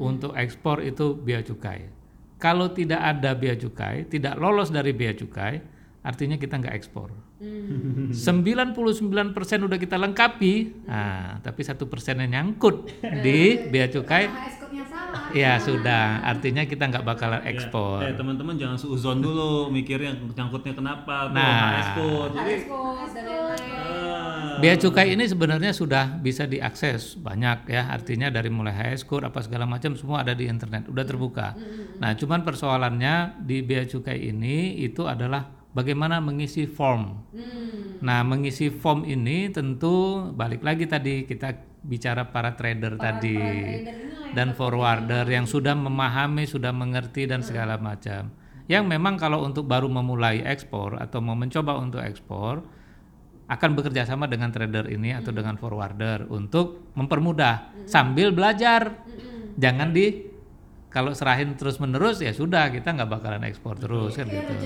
untuk ekspor itu bea cukai. Kalau tidak ada bea cukai, tidak lolos dari bea cukai, artinya kita nggak ekspor. 99% udah kita lengkapi, nah, tapi satu persennya nyangkut di bea cukai, ya sudah, artinya kita nggak bakalan Ya, ekspor. Eh teman-teman jangan seuzon dulu mikirnya nyangkutnya kenapa tuh Nah. ekspor. Jadi dan Bea cukai ini sebenarnya sudah bisa diakses banyak ya, artinya dari mulai high score apa segala macam semua ada di internet, udah terbuka. Nah, cuman persoalannya di bea cukai ini itu adalah bagaimana mengisi form. Nah, mengisi form ini tentu balik lagi tadi kita bicara para trader tadi dan forwarder yang sudah memahami, sudah mengerti dan segala macam. Yang memang kalau untuk baru memulai ekspor atau mau mencoba untuk ekspor akan bekerja sama dengan trader ini atau dengan forwarder untuk mempermudah sambil belajar. Jangan di kalau serahin terus menerus ya sudah kita nggak bakalan ekspor terus kan gitu. <laughs>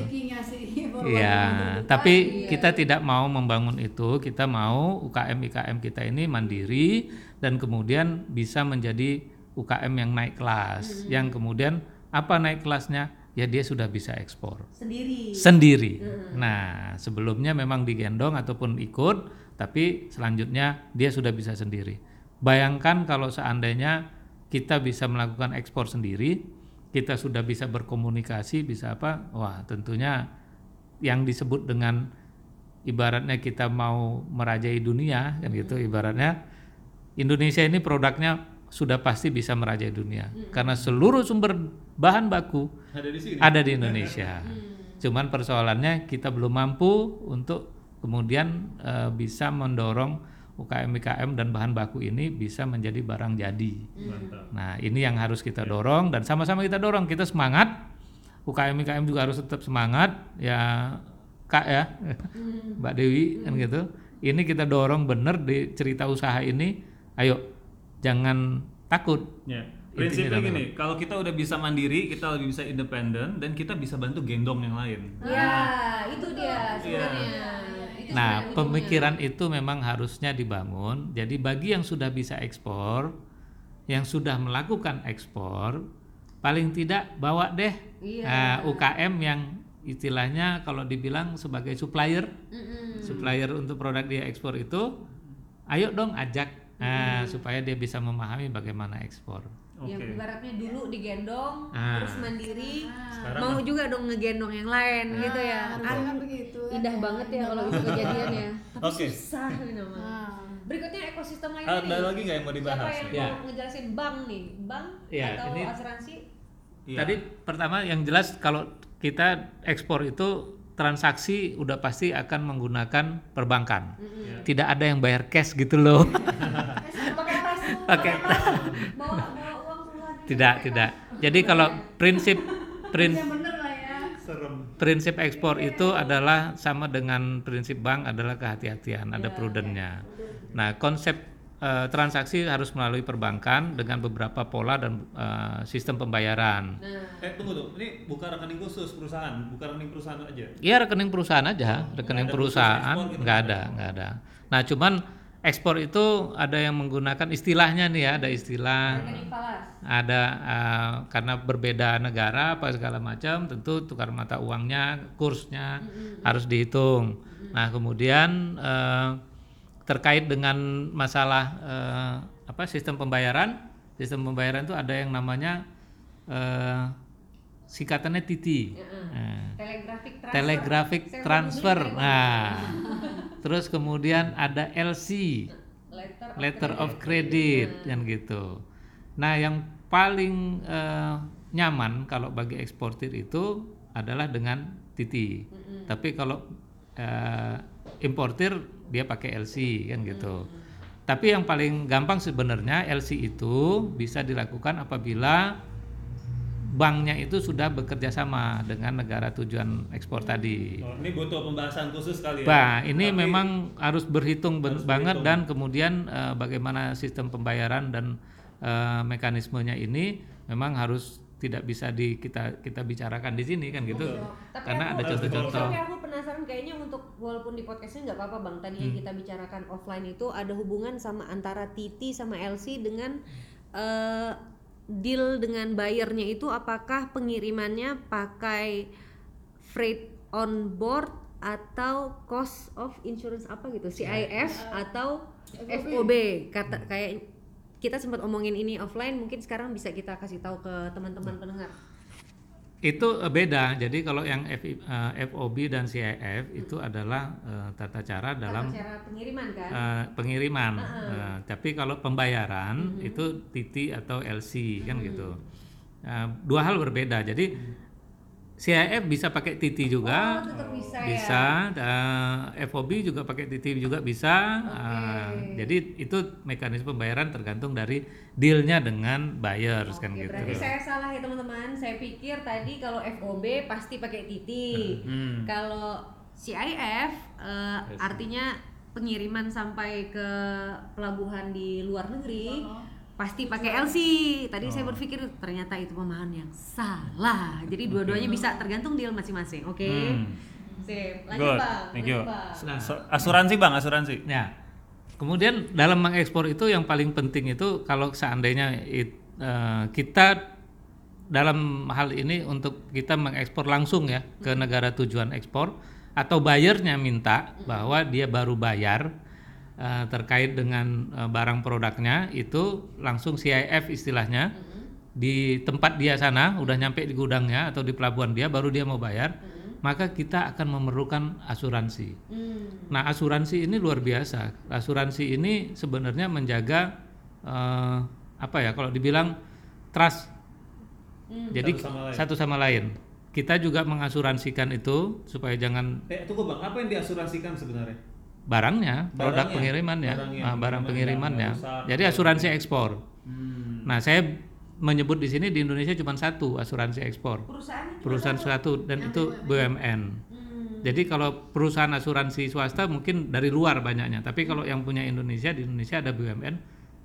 Iya, tapi kita tidak mau membangun itu. Kita mau UKM IKM kita ini mandiri dan kemudian bisa menjadi UKM yang naik kelas. Yang kemudian apa naik kelasnya? Ya dia sudah bisa ekspor Sendiri. sendiri. Nah, sebelumnya memang digendong ataupun ikut, tapi selanjutnya dia sudah bisa sendiri. Bayangkan kalau seandainya kita bisa melakukan ekspor sendiri, kita sudah bisa berkomunikasi, bisa apa? Wah, tentunya yang disebut dengan ibaratnya kita mau merajai dunia kan gitu ibaratnya Indonesia ini produknya sudah pasti bisa merajai dunia karena seluruh sumber bahan baku ada di sini. ada di Indonesia. Cuman persoalannya kita belum mampu untuk kemudian eh, bisa mendorong UKM-UKM dan bahan baku ini bisa menjadi barang jadi. Mantap. Nah, ini yang harus kita dorong dan sama-sama kita dorong. Kita semangat. UKM-UKM juga harus tetap semangat. Ya kak ya Mbak Dewi kan gitu ini kita dorong bener di cerita usaha ini ayo jangan takut Ya. Prinsipnya dalam gini, kalau kita udah bisa mandiri, kita lebih bisa independen dan kita bisa bantu gendong yang lain. Ya, itu dia sebenarnya. Itu Nah, sebenarnya pemikiran itu memang harusnya dibangun. Jadi bagi yang sudah bisa ekspor, yang sudah melakukan ekspor, paling tidak bawa deh Iya. eh, UKM yang istilahnya kalau dibilang sebagai supplier, Mm-mm. supplier untuk produk dia ekspor itu, ayo dong ajak nah, supaya dia bisa memahami bagaimana ekspor. Yang Oke. ibaratnya dulu digendong, Ah. terus mandiri, Sekarang mau juga dong ngegendong yang lain gitu ya. Kan begitu ya. indah banget ya kalau itu kejadian ya. Tapi <laughs> Oke. susah namanya. Nah, Berikutnya ekosistem lainnya Ada nih. lagi nggak yang mau dibahas? Siapa yang Ya. mau ngejelasin bank nih? Bank Ya, atau ini- asuransi? Iya. Tadi pertama yang jelas kalau kita ekspor itu transaksi udah pasti akan menggunakan perbankan. Tidak ada yang bayar cash gitu loh. <laughs> Pakai tas Pakai tas. Bawa. Tidak, tidak. Jadi kalau prinsip prin- yang bener lah ya. prinsip ekspor itu adalah sama dengan prinsip bank adalah kehati-hatian, ada prudennya. Nah, konsep eh, transaksi harus melalui perbankan dengan beberapa pola dan eh, sistem pembayaran. Nah, Eh tunggu tuh, ini bukan rekening khusus perusahaan, bukan rekening perusahaan aja. Iya rekening perusahaan aja, rekening ada perusahaan gitu, nggak ada, nggak ada. Nah cuman ekspor itu ada yang menggunakan istilahnya nih ya, ada istilah, ada eh, karena berbeda negara apa segala macam, tentu tukar mata uangnya, kursnya harus dihitung. Nah kemudian eh, terkait dengan masalah eh, apa sistem pembayaran, sistem pembayaran itu ada yang namanya eh, singkatannya TITI. Nah, Telegraphic transfer. telegraphic transfer. beli Nah, terus kemudian ada LC, letter, of letter credit. of credit, yang gitu. Nah, yang paling eh, nyaman kalau bagi eksportir itu adalah dengan TT. Tapi kalau eh, importir dia pakai LC kan gitu. Tapi yang paling gampang sebenarnya LC itu bisa dilakukan apabila banknya itu sudah bekerja sama dengan negara tujuan ekspor tadi. Oh, ini butuh pembahasan khusus kali ya. Bah, ini Tapi- memang harus berhitung Harus banget berhitung. dan kemudian eh, bagaimana sistem pembayaran dan eh, mekanismenya ini memang harus tidak bisa di kita kita bicarakan di sini kan gitu. Tapi Karena aku- ada contoh-contoh. Tapi aku penasaran kayaknya untuk walaupun di podcastnya nggak apa-apa bang. Tadi Hmm. yang kita bicarakan offline itu ada hubungan sama antara TT sama LC dengan eh, deal dengan buyernya itu apakah pengirimannya pakai freight on board atau cost of insurance apa gitu? CIF atau FOB kata kayak kita sempat omongin ini offline mungkin sekarang bisa kita kasih tahu ke teman-teman pendengar Itu eh, beda. Jadi kalau yang FI eh, FOB dan CIF itu adalah eh, tata cara dalam Tata cara pengiriman kan pengiriman. Eh, tapi kalau pembayaran itu TT atau LC kan gitu. Eh, dua hal berbeda. Jadi CIF bisa pakai TT juga. Oh, tetap bisa, ya. bisa, eh, FOB juga pakai TT juga bisa. Eh, jadi itu mekanisme pembayaran tergantung dari dealnya dengan buyers kan Oke, gitu. berarti saya salah ya teman-teman. Saya pikir tadi kalau FOB pasti pakai titi. Hmm. Kalau CIF eh, artinya pengiriman sampai ke pelabuhan di luar negeri pasti pakai LC. Tadi saya Oh. berpikir ternyata itu pemahaman yang salah. Jadi dua-duanya bisa tergantung deal masing-masing. Oke. Hmm. Sip. Lanjut Good. Bang. Thank you. So- asuransi bang, asuransi. Ya. Kemudian dalam mengekspor itu yang paling penting itu kalau seandainya it- eh, kita dalam hal ini untuk kita mengekspor langsung ya ke negara tujuan ekspor atau bayarnya minta bahwa dia baru bayar eh, terkait dengan eh, barang produknya itu langsung CIF istilahnya di tempat dia sana udah nyampe di gudangnya atau di pelabuhan dia baru dia mau bayar maka kita akan memerlukan asuransi. Hmm. Nah, asuransi ini luar biasa. Asuransi ini sebenarnya menjaga eh, apa ya? Kalau dibilang trust. Jadi Satu sama lain. satu sama lain. Kita juga mengasuransikan itu supaya jangan Eh tunggu bang, apa yang diasuransikan sebenarnya? Barangnya, produk Barangnya, pengirimannya, barangnya, ah, barang pengiriman pengirimannya. yang rusak, Jadi asuransi ekspor. Hmm. Nah, saya menyebut di sini di Indonesia cuma satu asuransi ekspor. Perusahaan itu Perusahaan satu dan itu BUMN. Hmm. Jadi kalau perusahaan asuransi swasta mungkin dari luar banyaknya, tapi kalau yang punya Indonesia di Indonesia ada BUMN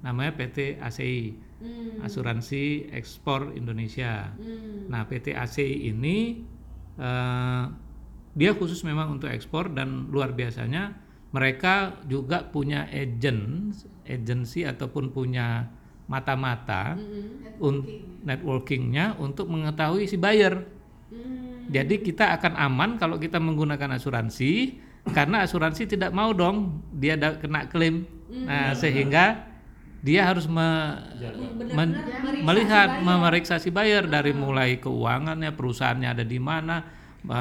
namanya PT ACI, Asuransi Ekspor Indonesia. Nah PT ACI ini eh, dia khusus memang untuk ekspor dan luar biasanya mereka juga punya agent, agensi ataupun punya mata-mata un- networkingnya untuk mengetahui si buyer. Jadi kita akan aman kalau kita menggunakan asuransi karena asuransi tidak mau dong dia da- kena klaim. Nah, sehingga dia harus me- men- melihat memeriksa si buyer dari mulai keuangannya, perusahaannya ada di mana,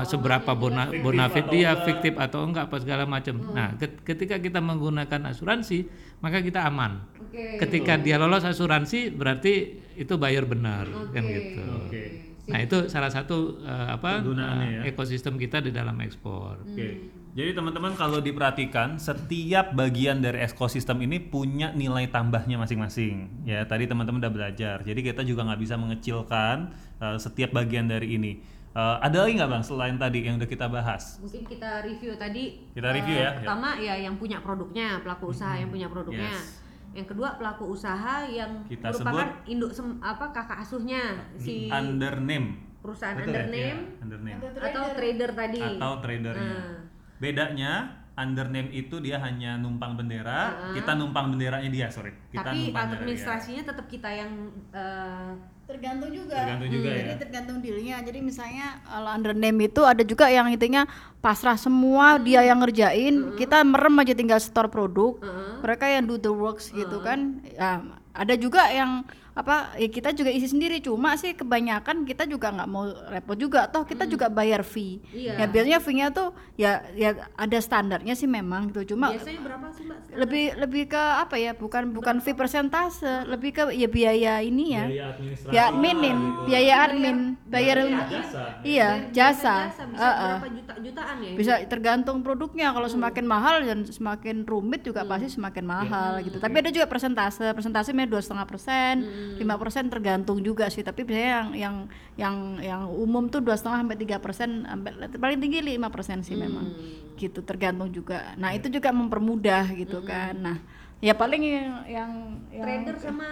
seberapa bona, bonafit dia, fiktif atau enggak apa segala macam. Nah, ket- ketika kita menggunakan asuransi, maka kita aman. Oke. Ketika dia lolos asuransi berarti itu buyer benar kan gitu. Oke. Nah, itu salah satu uh, apa uh, ya. ekosistem kita di dalam ekspor. Oke. Jadi teman-teman kalau diperhatikan setiap bagian dari ekosistem ini punya nilai tambahnya masing-masing. Ya tadi teman-teman udah belajar. Jadi kita juga nggak bisa mengecilkan uh, setiap bagian dari ini. Uh, ada lagi nggak bang selain tadi yang udah kita bahas? Mungkin kita review tadi. Kita review eh, ya, ya. Pertama ya yang punya produknya, pelaku usaha yang punya produknya. Yes. Yang kedua pelaku usaha yang Kita merupakan induk sem- apa kakak asuhnya si Under name. perusahaan Betul ya? under name Ya, under name. atau trader tadi. Atau tradernya. Nah. Bedanya under name itu dia hanya numpang bendera, kita numpang benderanya dia, sorry. Kita Tapi numpang administrasinya tetap kita yang eh, tergantung juga. Tergantung juga Hmm, ya. jadi tergantung dealnya. Jadi misalnya kalau under name itu ada juga yang intinya pasrah semua dia yang ngerjain. Kita merem aja tinggal store produk. Mereka yang do the works gitu kan. Ya, ada juga yang apa ya kita juga isi sendiri. Cuma sih kebanyakan kita juga nggak mau repot juga. Toh kita juga bayar fee. Iya. ya biasanya fee-nya tuh ya ya ada standarnya sih memang gitu. Cuma biasanya berapa sih mbak? lebih lebih ke apa ya bukan bukan fee persentase lebih ke ya biaya ini ya. Biaya administrasi. ya adminin biaya admin. Bayar jasa. iya jasa Jasa. bisa Heeh. berapa juta jutaan ya? bisa tergantung produknya. Kalau semakin mahal dan semakin rumit juga pasti semakin mahal gitu. Tapi ada juga persentase. Persentase dua setengah persen lima persen tergantung juga sih tapi biasanya yang yang yang yang umum tuh dua setengah sampai tiga persen sampai paling tinggi lima persen sih memang. Gitu tergantung juga. Nah itu juga mempermudah gitu kan. Nah ya paling yang yang, yang trader sama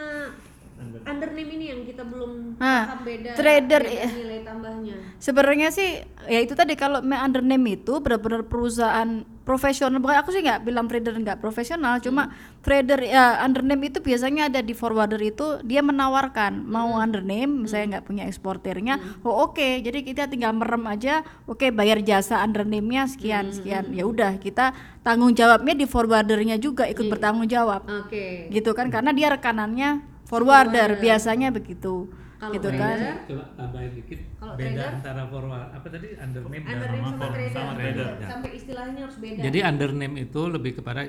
under name ini yang kita belum Nah, paham beda trader, beda iya. nilai tambahnya. Sebenarnya sih ya itu tadi kalau under name itu benar-benar perusahaan profesional. Bukan aku sih nggak bilang trader nggak profesional, cuma trader ya under name itu biasanya ada di forwarder itu dia menawarkan mau under name, misalnya nggak punya eksportirnya, oh oke, jadi kita tinggal merem aja, oke bayar jasa under name-nya sekian sekian, ya udah kita tanggung jawabnya di forwardernya juga ikut bertanggung jawab, Oke. gitu kan? Karena dia rekanannya forwarder biasanya begitu, Kalau gitu kan? trader, Coba tambahin dikit Kalau beda trader? antara forward apa tadi under name dan sama trader, sama trader. sampai istilahnya harus beda. Jadi under name itu lebih kepada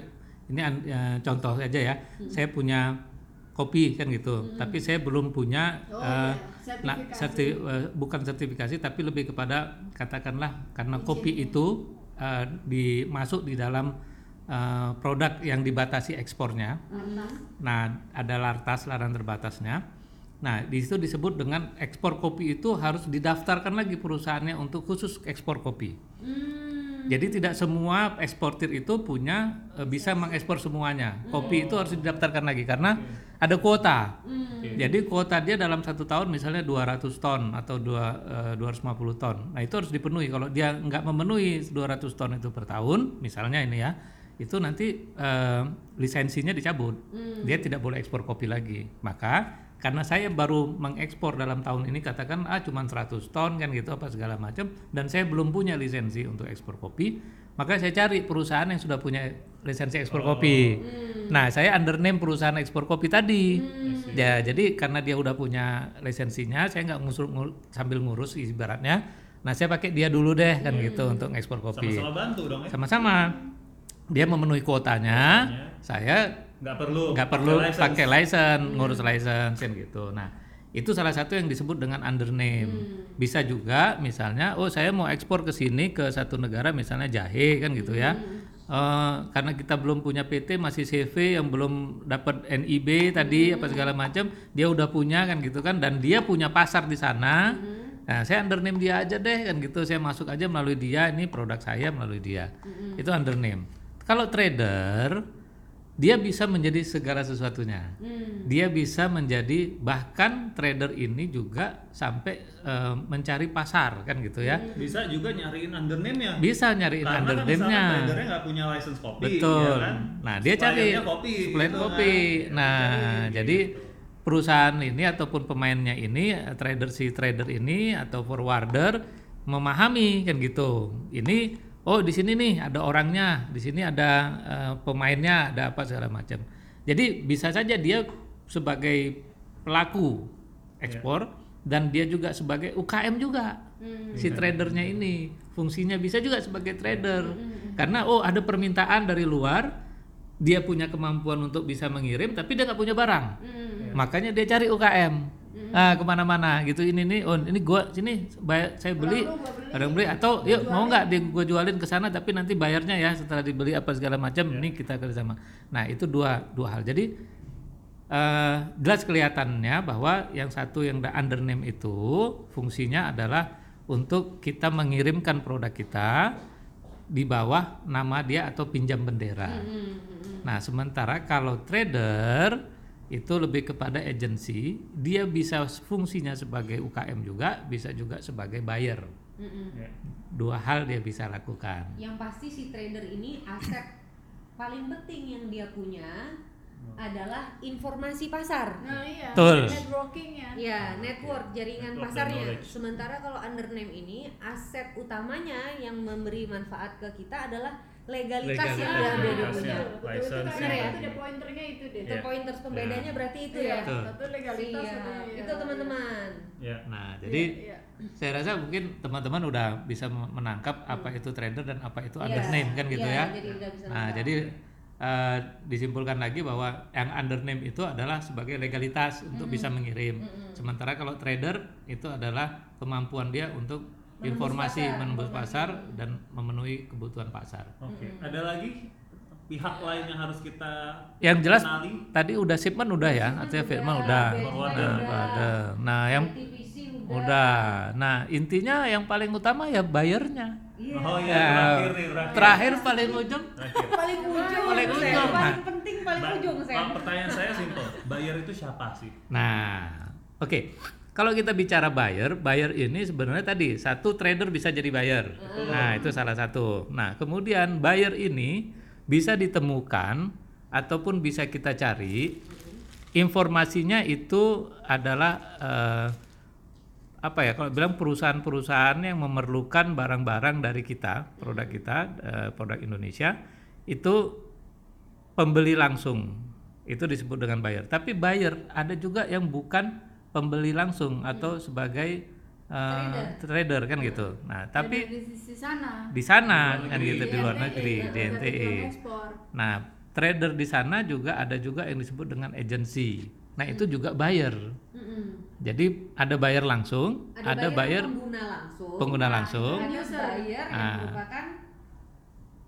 ini ya, contoh aja ya. Saya punya kopi kan gitu, tapi saya belum punya eh, nah, serti- eh, bukan sertifikasi tapi lebih kepada katakanlah karena kopi itu eh, dimasuk di dalam eh, produk yang dibatasi ekspornya. Nah, ada lartas larangan terbatasnya. Nah, di situ disebut dengan ekspor kopi itu harus didaftarkan lagi perusahaannya untuk khusus ekspor kopi. Hmm, Jadi tidak semua eksportir itu punya eh, bisa mengekspor semuanya. Kopi itu harus didaftarkan lagi karena ada kuota. Jadi kuota dia dalam satu tahun misalnya 200 ton atau dua, eh, 250 ton. Nah itu harus dipenuhi. Kalau dia nggak memenuhi 200 ton itu per tahun, misalnya ini ya, itu nanti eh, lisensinya dicabut. Dia tidak boleh ekspor kopi lagi. Maka karena saya baru mengekspor dalam tahun ini katakan ah cuma 100 ton kan gitu apa segala macam. Dan saya belum punya lisensi untuk ekspor kopi. Maka saya cari perusahaan yang sudah punya lisensi ekspor kopi. Nah saya under name perusahaan ekspor kopi tadi. Ya jadi karena dia udah punya lisensinya saya nggak ngusur ngur- sambil ngurus ibaratnya. Nah saya pakai dia dulu deh kan gitu untuk ekspor kopi. Sama-sama bantu dong ya. sama-sama. Dia memenuhi kuotanya. Saya Nggak perlu. nggak perlu license. pakai license ngurus license kan gitu nah itu salah satu yang disebut dengan under name bisa juga misalnya oh saya mau ekspor ke sini ke satu negara misalnya jahe kan gitu ya Eh, karena kita belum punya PT masih CV yang belum dapat NIB tadi apa segala macam dia udah punya kan gitu kan dan dia punya pasar di sana Nah, saya undername dia aja deh kan gitu. Saya masuk aja melalui dia, ini produk saya melalui dia. Itu undername. Kalau trader dia bisa menjadi segala sesuatunya. Dia bisa menjadi bahkan trader ini juga sampai eh, mencari pasar kan gitu ya. Bisa juga nyariin undername ya. Bisa nyariin Karena kan undername-nya. misalkan tradernya nggak punya license kopi, Betul. ya kan? Nah, dia cari kopi, gitu kopi. kan. Nah, Cari, jadi gitu. perusahaan ini ataupun pemainnya ini trader si trader ini atau forwarder memahami kan gitu. Ini oh di sini nih ada orangnya, di sini ada eh, pemainnya, ada apa segala macam. Jadi bisa saja dia sebagai pelaku ekspor dan dia juga sebagai UKM juga. Si tradernya ini fungsinya bisa juga sebagai trader. Karena oh ada permintaan dari luar, dia punya kemampuan untuk bisa mengirim tapi dia nggak punya barang. Makanya dia cari UKM. Ah ke mana-mana gitu. Ini nih oh ini gua sini bayar saya beli. Barang beli. Atau yuk mau nggak di gua jualin ke sana tapi nanti bayarnya ya setelah dibeli apa segala macam ini kita kerjasama. Nah itu dua dua hal. Jadi eh, jelas kelihatannya bahwa yang satu yang the undername itu fungsinya adalah untuk kita mengirimkan produk kita di bawah nama dia atau pinjam bendera. Nah, sementara kalau trader itu lebih kepada agensi, dia bisa fungsinya sebagai UKM juga, bisa juga sebagai buyer. Ya. Dua hal dia bisa lakukan. Yang pasti si trader ini aset paling penting yang dia punya adalah informasi pasar. Nah iya. Betul. Networkingnya. Ya, network jaringan Network pasarnya. Sementara kalau undername ini aset utamanya yang memberi manfaat ke kita adalah legalitas, Legalitas. dia, dia Legalitasnya. punya. License. kan ya. itu deh pointernya itu deh. Itu Iya. pointers pembedanya berarti itu Iya, ya. Satu legalitas Iya, satu ya. itu teman-teman. Ya. Nah, Iya, jadi iya. saya rasa mungkin teman-teman udah bisa menangkap apa itu trader dan apa itu Iya. undername kan gitu Iya, ya. jadi udah bisa Nah, nangkap. jadi eh, disimpulkan lagi bahwa yang undername itu adalah sebagai legalitas untuk bisa mengirim. Sementara kalau trader itu adalah kemampuan dia untuk informasi menembus pasar dan memenuhi kebutuhan pasar. Oke. Ada lagi pihak lain yang harus kita Yang jelas kenali? tadi udah shipment udah ya, artinya Firman udah. Nah, ada. Nah, yang udah. udah. Nah, intinya yang paling utama ya bayarnya. Iya. Oh iya, Ya, terakhir nih, terakhir. terakhir paling ujung Terakhir. Paling ujung. Paling ujung. Paling Nah. penting paling ujung saya. Pertanyaan saya simpel. Buyer itu siapa sih? Nah, oke. Kalau kita bicara buyer, buyer ini sebenarnya tadi satu trader bisa jadi buyer. Nah, itu salah satu. Nah, kemudian buyer ini bisa ditemukan ataupun bisa kita cari informasinya itu adalah eh, apa ya kalau bilang perusahaan-perusahaan yang memerlukan barang-barang dari kita, produk kita, eh, produk Indonesia itu pembeli langsung itu disebut dengan buyer. Tapi buyer ada juga yang bukan pembeli langsung atau sebagai eh, trader. kan gitu. Nah, tapi di, di sana. di sana kan gitu di luar negeri di NTE. Nah, trader di sana juga ada juga yang disebut dengan agency. Nah, itu juga buyer. Mm-mm. Jadi ada buyer langsung, ada, buyer, pengguna langsung. pengguna langsung, Ada buyer yang Ah. merupakan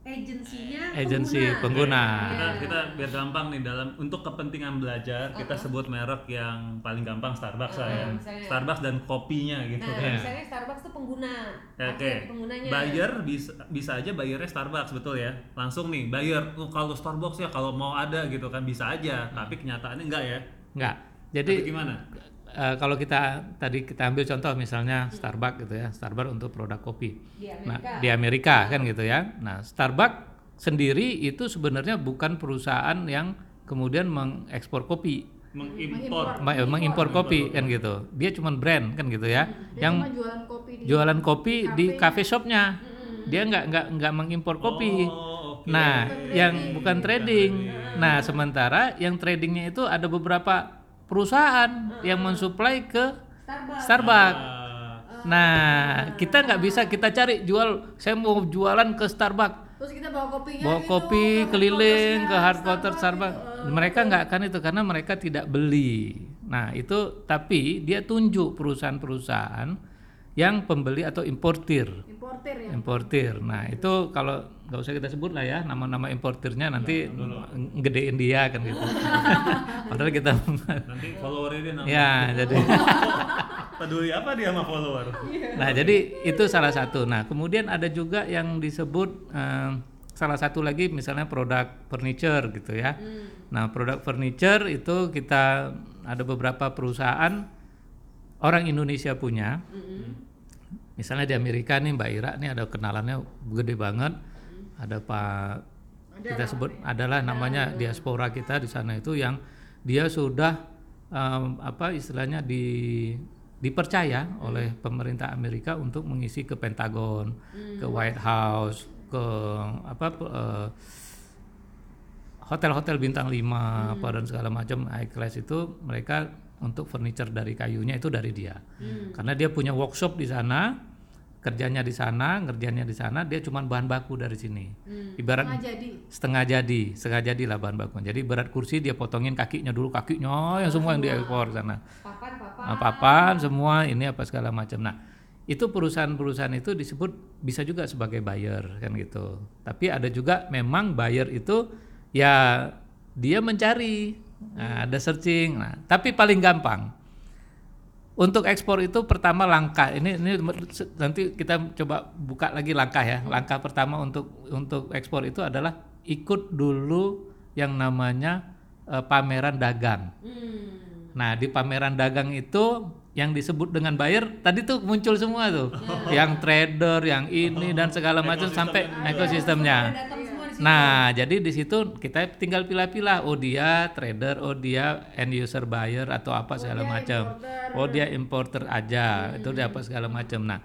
agensinya agency pengguna. pengguna. Kita kita biar gampang nih dalam untuk kepentingan belajar kita sebut merek yang paling gampang Starbucks lah ya. Uh-uh, misalnya. Starbucks dan kopinya gitu Nah, kan. misalnya Starbucks tuh pengguna. Oke. aset penggunanya. Buyer bisa bisa aja bayarnya Starbucks betul ya. Langsung nih buyer oh, kalau Starbucks ya kalau mau ada gitu kan bisa aja, tapi kenyataannya enggak ya. Enggak. Jadi Jadi gimana? Eh, kalau kita tadi kita ambil contoh misalnya Starbucks gitu ya, Starbucks untuk produk kopi. Di Nah, Amerika. di Amerika kan gitu ya. Nah, Starbucks sendiri itu sebenarnya bukan perusahaan yang kemudian mengekspor kopi, Mengimpor. eh, mengimpor kopi kan gitu. Dia cuma brand kan gitu ya. Dia yang jualan kopi di jualan kopi di cafe shopnya. Dia nggak nggak nggak mengimpor kopi. Oh. Nah, yang bukan trading. Nah, sementara yang tradingnya itu ada beberapa perusahaan yang mensuplai ke Starbucks. Starbucks. Ah, Nah, kita nggak bisa kita cari jual. Saya mau jualan ke Starbucks. Terus kita bawa kopinya Bawa gitu, kopi ke keliling ke headquartersnya headquarter Starbucks. gitu. Mereka nggak akan itu karena mereka tidak beli. Nah, itu tapi dia tunjuk perusahaan-perusahaan yang pembeli atau importir. Importer ya. Importir. Nah, itu kalau nggak usah kita sebut lah ya nama-nama importirnya nanti ngedein dia kan gitu. <laughs> Padahal kita nanti followernya dia nambah. ya jadi <laughs> Peduli apa dia sama follower? Nah, jadi itu salah satu. Nah, kemudian ada juga yang disebut eh, salah satu lagi misalnya produk furniture gitu ya. Nah, produk furniture itu kita ada beberapa perusahaan orang Indonesia punya. Misalnya di Amerika nih Mbak Ira nih ada kenalannya gede banget. Ada Pak kita sebut adalah namanya diaspora kita di sana itu yang dia sudah em, apa istilahnya di dipercaya oleh pemerintah Amerika untuk mengisi ke Pentagon, ke White House, ke apa eh, hotel-hotel bintang 5 apa dan segala macam high class itu mereka untuk furniture dari kayunya itu dari dia. Karena dia punya workshop di sana, kerjanya di sana, ngerjainnya di sana, dia cuma bahan baku dari sini. Ibarat jadi setengah jadi, setengah jadi lah bahan baku. Jadi berat kursi dia potongin kakinya dulu, kakinya yang semua yang diekspor sana. Papan papan. Nah, papan semua ini apa segala macam. Nah, itu perusahaan-perusahaan itu disebut bisa juga sebagai buyer kan gitu. Tapi ada juga memang buyer itu ya dia mencari, nah, ada searching. Nah, tapi paling gampang untuk ekspor itu pertama langkah ini ini nanti kita coba buka lagi langkah ya. Langkah pertama untuk untuk ekspor itu adalah ikut dulu yang namanya eh, pameran dagang. Hmm. Nah, di pameran dagang itu yang disebut dengan buyer tadi tuh muncul semua tuh. Yang trader, yang ini dan segala macam sampai ekosistemnya. Datang Nah, jadi di situ kita tinggal pilah-pilah. Oh dia trader, oh dia end user buyer atau apa segala macam. Oh dia importer aja, itu dia apa segala macam. Nah,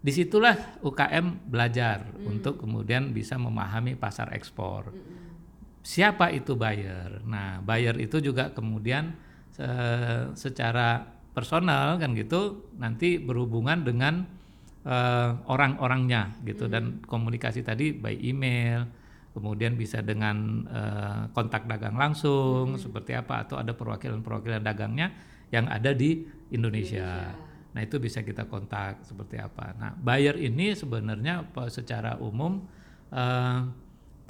di situlah UKM belajar untuk kemudian bisa memahami pasar ekspor. Siapa itu buyer? Nah, buyer itu juga kemudian se- secara personal kan gitu nanti berhubungan dengan eh, orang-orangnya gitu dan komunikasi tadi by email kemudian bisa dengan eh, kontak dagang langsung seperti apa atau ada perwakilan-perwakilan dagangnya yang ada di Indonesia. Nah, itu bisa kita kontak seperti apa. Nah, buyer ini sebenarnya secara umum eh,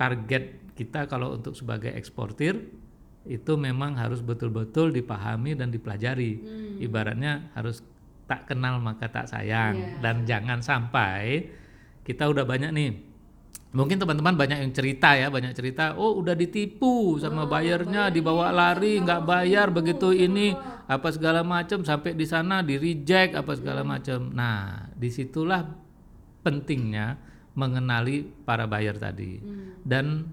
target kita kalau untuk sebagai eksportir itu memang harus betul-betul dipahami dan dipelajari. Ibaratnya harus tak kenal maka tak sayang dan jangan sampai kita udah banyak nih Mungkin teman-teman banyak yang cerita ya, banyak cerita, oh udah ditipu sama bayarnya, dibawa lari, nggak bayar begitu ini, apa segala macam, sampai di sana di reject apa segala macam. Nah, di situlah pentingnya mengenali para buyer tadi dan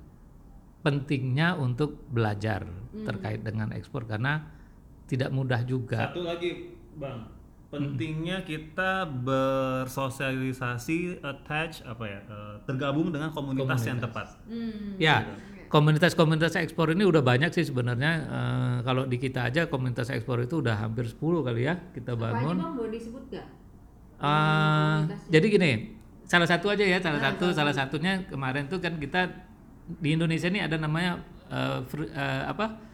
pentingnya untuk belajar terkait dengan ekspor karena tidak mudah juga. Satu lagi, Bang. Pentingnya kita bersosialisasi, attach apa ya, eh, tergabung dengan komunitas, yang tepat. Ya, komunitas-komunitas ekspor ini udah banyak sih sebenarnya. Eh, kalau di kita aja komunitas ekspor itu udah hampir 10 kali ya kita Apa bangun. bang boleh disebut nggak? Eh, jadi gini, salah satu aja ya, salah satu, salah satunya kemarin tuh kan kita di Indonesia ini ada namanya eh, fr- eh, apa?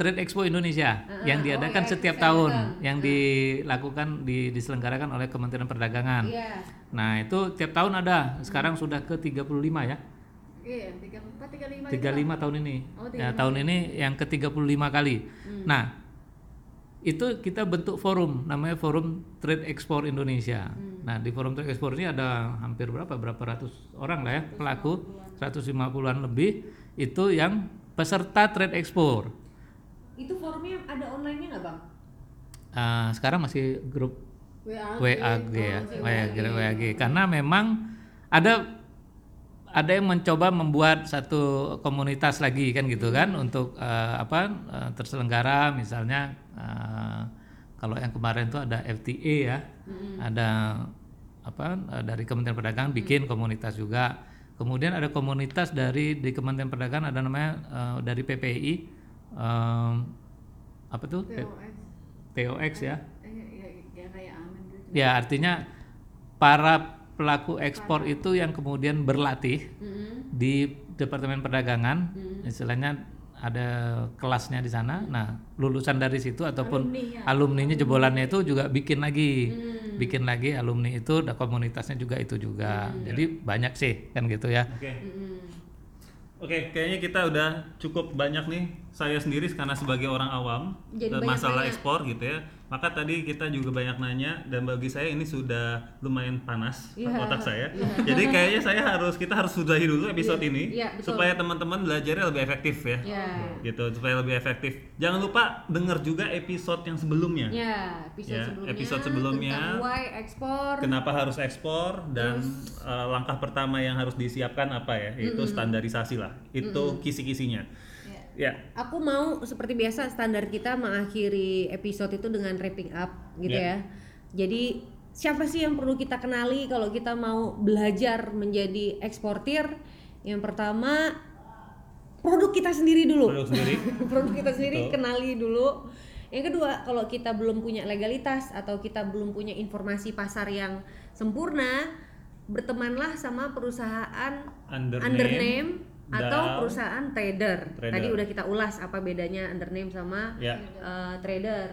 Trade Expo Indonesia yang diadakan setiap tahun, yang dilakukan di diselenggarakan oleh Kementerian Perdagangan. Iya. Nah, itu tiap tahun ada. Sekarang sudah ke 35 ya. Iya, empat, tiga lima. 35 tahun ini. Oh, ya, tahun ini yang ke-35 kali. Nah, itu kita bentuk forum namanya Forum Trade Export Indonesia. Nah, di Forum Trade Export ini ada hampir berapa? Berapa ratus orang lah ya pelaku, 150-an lebih itu yang peserta trade export. Itu forumnya ada online-nya nggak bang? Ah, sekarang masih grup WA. WAG ya, WAG, WAG. Karena memang ada ada yang mencoba membuat satu komunitas lagi kan gitu kan untuk eh, apa eh, terselenggara misalnya eh, kalau yang kemarin tuh ada FTA ya, ada apa eh, dari Kementerian Perdagangan bikin komunitas juga. Kemudian ada komunitas dari di Kementerian Perdagangan ada namanya eh, dari PPI em, apa tuh? TOX ya. Ya kayak amin gitu. Ya, artinya para pelaku ekspor itu yang kemudian berlatih di Departemen Perdagangan, istilahnya ada kelasnya di sana. Nah, lulusan dari situ ataupun alumninya jebolannya itu juga bikin lagi, bikin lagi alumni itu, ada komunitasnya juga itu juga. Jadi banyak sih kan gitu ya. Oke. Oke, kayaknya kita udah cukup banyak nih saya sendiri karena sebagai orang awam Jadi eh, banyak masalah ekspor gitu ya. Maka tadi kita juga banyak nanya dan bagi saya ini sudah lumayan panas Iya, otak saya. Jadi kayaknya saya harus kita harus sudahi dulu episode ini iya, betul. supaya teman-teman belajarnya lebih efektif ya. Ya. Gitu supaya lebih efektif. Jangan lupa denger juga episode yang sebelumnya. Ya, episode Ya, sebelumnya. episode sebelumnya. why ekspor. Kenapa harus ekspor dan eh, langkah pertama yang harus disiapkan apa ya? Itu standarisasi lah. Itu kisi-kisinya. Ya. Aku mau seperti biasa standar kita mengakhiri episode itu dengan wrapping up gitu Ya. ya. Jadi siapa sih yang perlu kita kenali kalau kita mau belajar menjadi eksportir? Yang pertama produk kita sendiri dulu. Produk sendiri. <laughs> produk kita sendiri Betul. kenali dulu. Yang kedua, kalau kita belum punya legalitas atau kita belum punya informasi pasar yang sempurna, bertemanlah sama perusahaan Under, undername name atau dan- perusahaan trader. Trader. Tadi udah kita ulas apa bedanya undername sama Ya. uh, trader.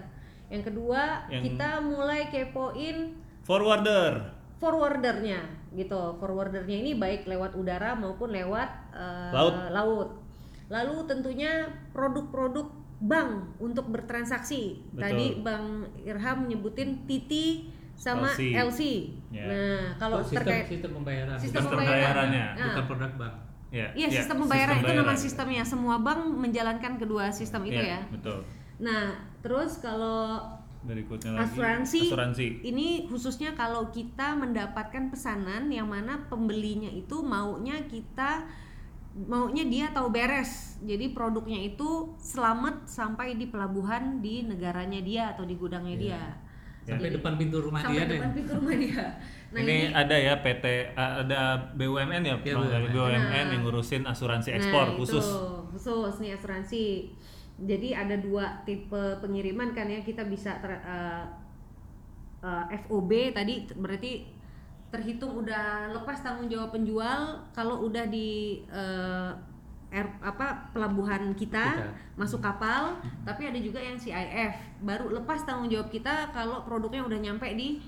Yang kedua, Yang- kita mulai kepoin Forwarder. forwardernya gitu. Forwardernya ini baik lewat udara maupun lewat uh, Laut. laut. Lalu tentunya produk-produk bank untuk bertransaksi. Betul. Tadi Bang Irham nyebutin TT sama LC. LC. Ya. Nah, kalau sistem terkait sistem pembayaran Sistem Sistem pembayaran. pembayarannya. Nah, bukan produk bank. Ya. Iya, ya, sistem pembayaran itu nama sistemnya. Semua bank menjalankan kedua sistem itu Iya, ya. Betul. Nah, terus kalau Berikutnya lagi asuransi, asuransi. ini khususnya kalau kita mendapatkan pesanan yang mana pembelinya itu maunya kita maunya dia tahu beres. Jadi produknya itu selamat sampai di pelabuhan di negaranya dia atau di gudangnya dia. Sampai depan pintu rumah Sampai dia deh. depan pintu rumah dia. Nah, ini, ada ya PT uh, ada BUMN ya, Bang? BUMN. BUMN yang ngurusin asuransi ekspor Nah, khusus. Itu, khusus nih asuransi. Jadi ada dua tipe pengiriman kan ya kita bisa ter, eh, eh, FOB tadi berarti terhitung udah lepas tanggung jawab penjual kalau udah di eh, air, apa pelabuhan kita, Kita. masuk kapal tapi ada juga yang CIF baru lepas tanggung jawab kita kalau produknya udah nyampe di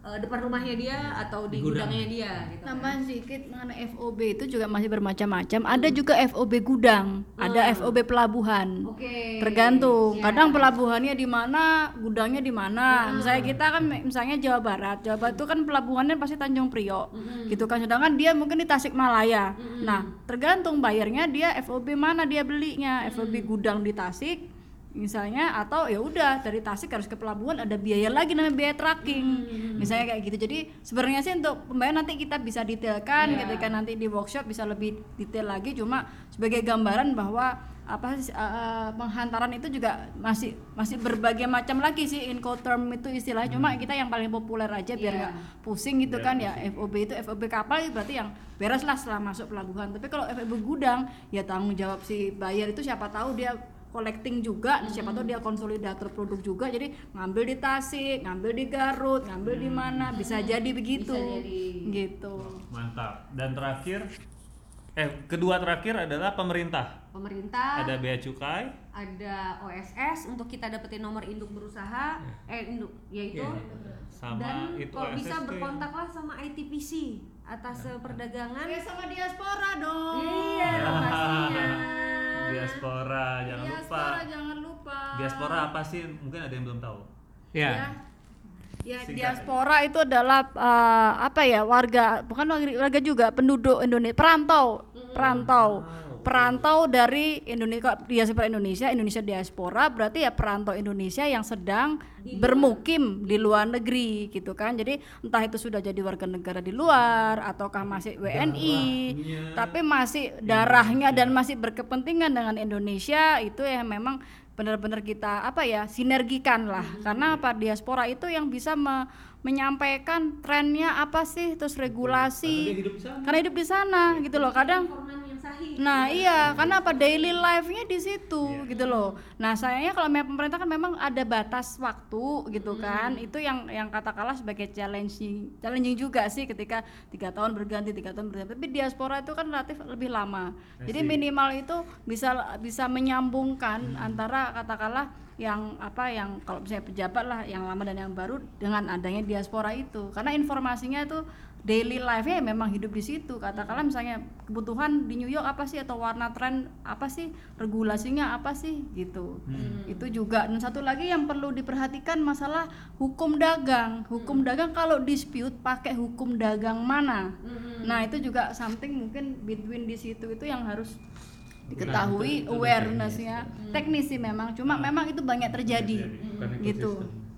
eh, depan rumahnya dia atau di, Di gudang. gudangnya dia gitu kan. Tambahan sedikit mengenai FOB itu juga masih bermacam-macam. Ada juga FOB gudang, ada FOB pelabuhan. Oke. Tergantung. Ya. Kadang pelabuhannya di mana, gudangnya di mana. Misalnya kita kan misalnya Jawa Barat. Jawa Barat itu kan pelabuhannya pasti Tanjung Priok. Gitu kan. Sedangkan dia mungkin di Tasikmalaya. Nah, tergantung bayarnya dia FOB mana dia belinya. FOB gudang di Tasik misalnya atau ya udah dari Tasik harus ke pelabuhan ada biaya lagi namanya biaya tracking. Misalnya kayak gitu. Jadi sebenarnya sih untuk pembayaran nanti kita bisa detailkan Iya. ketika nanti di workshop bisa lebih detail lagi. Cuma sebagai gambaran bahwa apa sih, uh, penghantaran itu juga masih masih berbagai macam lagi sih. Incoterm itu istilahnya. Cuma kita yang paling populer aja biar Iya. nggak pusing gitu Iya, kan. Ya FOB itu FOB kapal itu berarti yang beres lah setelah masuk pelabuhan. Tapi kalau FOB gudang ya tanggung jawab si buyer itu siapa tahu dia collecting juga siapa tahu dia konsolidator produk juga. Jadi ngambil di Tasik ngambil di Garut ngambil di mana bisa jadi begitu. Bisa jadi. gitu. Mantap. Dan terakhir eh kedua terakhir adalah pemerintah. pemerintah. Ada bea cukai, ada OSS untuk kita dapetin nomor induk berusaha. Eh induk yaitu Iya. sama dan itu kalau bisa OSS yang- berkontaklah sama ITPC atas perdagangan. Ya sama diaspora dong. Iya <laughs> pastinya diaspora, jangan lupa. diaspora jangan lupa Diaspora apa sih? Mungkin ada yang belum tahu. Ya. ya Ya, Singkat. diaspora itu adalah eh, apa ya warga bukan warga warga juga penduduk Indonesia perantau perantau perantau dari Indonesia diaspora Indonesia Indonesia diaspora berarti ya perantau Indonesia yang sedang bermukim di luar negeri gitu kan. Jadi entah itu sudah jadi warga negara di luar ataukah masih WNI tapi masih darahnya dan masih berkepentingan dengan Indonesia itu yang memang benar-benar kita apa ya sinergikan lah. Karena apa? Diaspora itu yang bisa me- menyampaikan trennya apa sih terus regulasi. Karena hidup di sana. Gitu loh. Kadang Nah iya, karena apa? Daily life-nya di situ gitu loh. Nah sayangnya kalau memang pemerintah kan memang ada batas waktu gitu kan, itu yang yang katakanlah sebagai challenging, challenging juga sih ketika tiga tahun berganti tiga tahun berganti. Tapi diaspora itu kan relatif lebih lama. Jadi minimal itu bisa bisa menyambungkan antara katakanlah yang apa yang kalau misalnya pejabat lah yang lama dan yang baru dengan adanya diaspora itu. Karena informasinya itu daily life-nya memang hidup di situ. Katakanlah misalnya kebutuhan di New York apa sih? Atau warna tren apa sih? Regulasinya apa sih? Gitu. Itu juga. Dan satu lagi yang perlu diperhatikan masalah hukum dagang. Hukum dagang kalau dispute pakai hukum dagang mana? Nah itu juga something mungkin between di situ itu yang harus diketahui awareness-nya. teknis sih memang. Cuma memang itu banyak terjadi. Bukan gitu.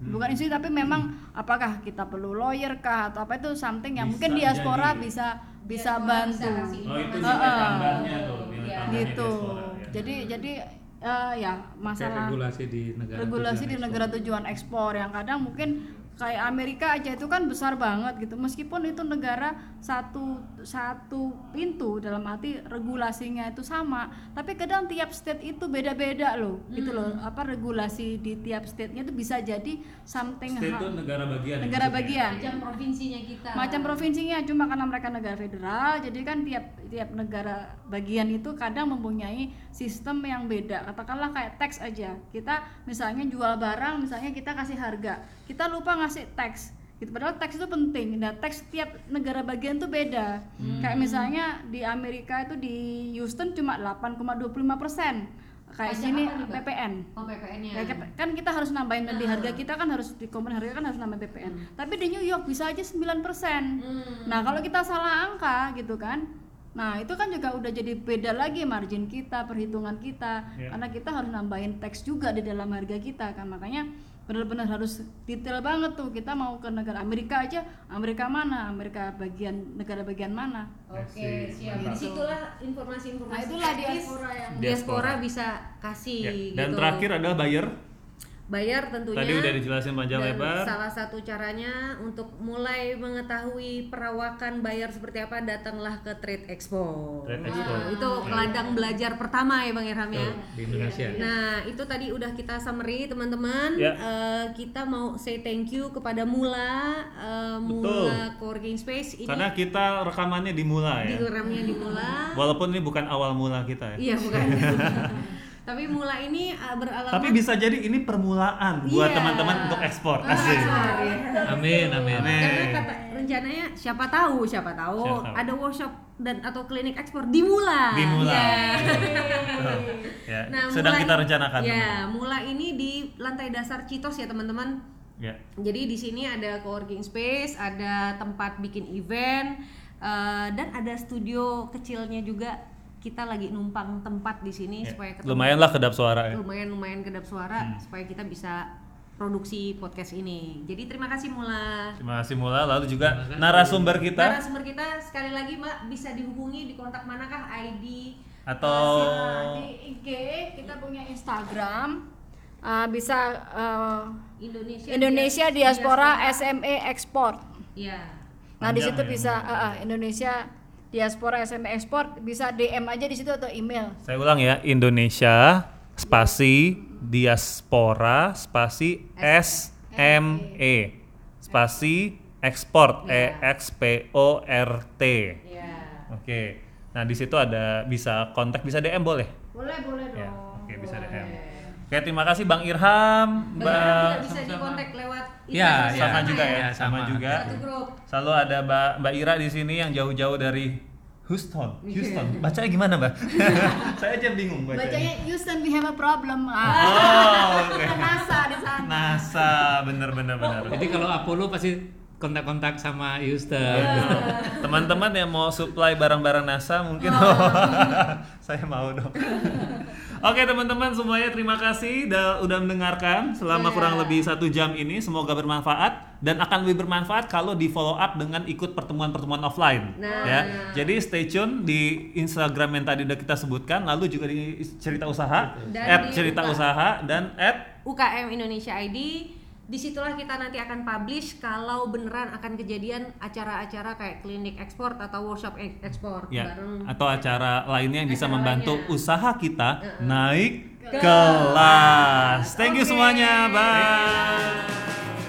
Bukan isu tapi memang apakah kita perlu lawyer kah atau apa itu something yang Bisa mungkin diaspora jadi. bisa bisa Diaspora bantu bisa Oh itu nilai tambahnya tuh, tambahnya gitu diaspora, ya. jadi jadi eh, ya Kayak masalah regulasi di negara regulasi tujuan di ekspor. negara tujuan ekspor yang kadang mungkin kayak Amerika aja itu kan besar banget gitu meskipun itu negara satu satu pintu dalam arti regulasinya itu sama. Tapi kadang tiap state itu beda-beda loh gitu loh. Apa regulasi di tiap state-nya itu bisa jadi something State itu negara bagian. ya negara maksudnya? bagian. Macam provinsinya kita. Macam provinsinya cuma karena mereka negara federal jadi kan tiap tiap negara bagian itu kadang mempunyai sistem yang beda. Katakanlah kayak tax aja. Kita misalnya jual barang misalnya kita kasih harga. Kita lupa ngasih tax gitu padahal tax itu penting nah tax tiap negara bagian tuh beda kayak misalnya di Amerika itu di Houston cuma 8,25 persen kayak Pajak sini? PPN oh PPN-nya Ya, kan- kan kita harus nambahin di harga kita kan harus di komponen harga kan harus nambahin PPN. Tapi di New York bisa aja 9%. Hmm. Nah, kalau kita salah angka gitu kan. Nah, itu kan juga udah jadi beda lagi margin kita, perhitungan kita. Ya. Karena kita harus nambahin teks juga di dalam harga kita kan. Makanya benar-benar harus detail banget tuh kita mau ke negara Amerika aja Amerika mana Amerika bagian negara bagian mana Oke, siap. Di situlah informasi-informasi. Nah, itulah diaspora yang- diaspora bisa kasih. Ya. Dan gitu. terakhir adalah buyer. Bayar tentunya. Tadi udah dijelasin panjang dan lebar. salah satu caranya untuk mulai mengetahui perawakan bayar seperti apa datanglah ke Trade Expo. Trade Nah, Expo. itu ladang belajar pertama ya Bang Irham ya. di Indonesia. Nah, itu tadi udah kita summary teman-teman. Ya. Eh, kita mau say thank you kepada Mula, eh, Mula Coworking Space ini Karena kita rekamannya di Mula di ya. di Mula. Walaupun ini bukan awal mula kita ya. Iya bukan. <laughs> Tapi Mula ini eh, beralamat Tapi bisa jadi ini permulaan buat Iya. teman-teman untuk ekspor. Asik. Amin, amin. Karena kata rencananya siapa tahu, siapa tahu Siapa tahu. ada workshop dan atau klinik ekspor di Mula. Di Mula. Iya. ya, Nah, sedang Mula- kita rencanakan. Ya, Mula ini di lantai dasar Citos ya teman-teman. Ya. Jadi di sini ada coworking space, ada tempat bikin event, eh, dan ada studio kecilnya juga. Kita lagi numpang tempat di sini Ya. supaya ketemu Lumayan lah kedap suara ya. lumayan lumayan kedap suara supaya kita bisa produksi podcast ini. Jadi terima kasih Mula. Terima kasih Mula. Lalu juga narasumber kita Narasumber kita sekali lagi Mbak bisa dihubungi di kontak manakah ID atau di IG kita punya Instagram uh, bisa uh, Indonesia Indonesia Diaspora SME Export. Ya. Nah di situ ya, bisa uh, uh, Indonesia Diaspora SME Export bisa DM aja di situ atau email. saya ulang ya Indonesia spasi diaspora spasi S M E spasi ekspor E X P O R T. Ya. Oke. Nah, di situ ada bisa kontak bisa DM boleh? Boleh boleh Ya. dong. Oke, bisa DM. Oke, terima kasih Bang Irham, Mbak juga bisa dikontak lewat Ya, Instagram sama ya. juga ya, Ya, sama sama. juga. Selalu ada Mbak Mbak Ira di sini yang jauh-jauh dari Houston. Houston. Bacanya gimana, Mbak? <laughs> Saya aja bingung bacanya. Bacanya Houston we have a problem. Ah. Oh, oke. NASA di sana. NASA, bener bener bener. Jadi kalau Apollo pasti kontak-kontak sama Houston. Teman-teman yang mau supply barang-barang NASA mungkin <laughs> saya mau dong. <laughs> Oke teman-teman semuanya terima kasih udah, udah mendengarkan selama kurang lebih satu jam ini. Semoga bermanfaat dan akan lebih bermanfaat kalau di follow up dengan ikut pertemuan-pertemuan offline Nah. ya. Jadi stay tune di Instagram yang tadi udah kita sebutkan lalu juga di cerita usaha Dan at cerita usaha dan at UKM Indonesia ID di situlah kita nanti akan publish kalau beneran akan kejadian acara-acara kayak klinik ekspor atau workshop ek- ekspor ya bareng atau acara lainnya yang bisa membantu lainnya. usaha kita naik kelas. Thank you Oke. semuanya. Bye.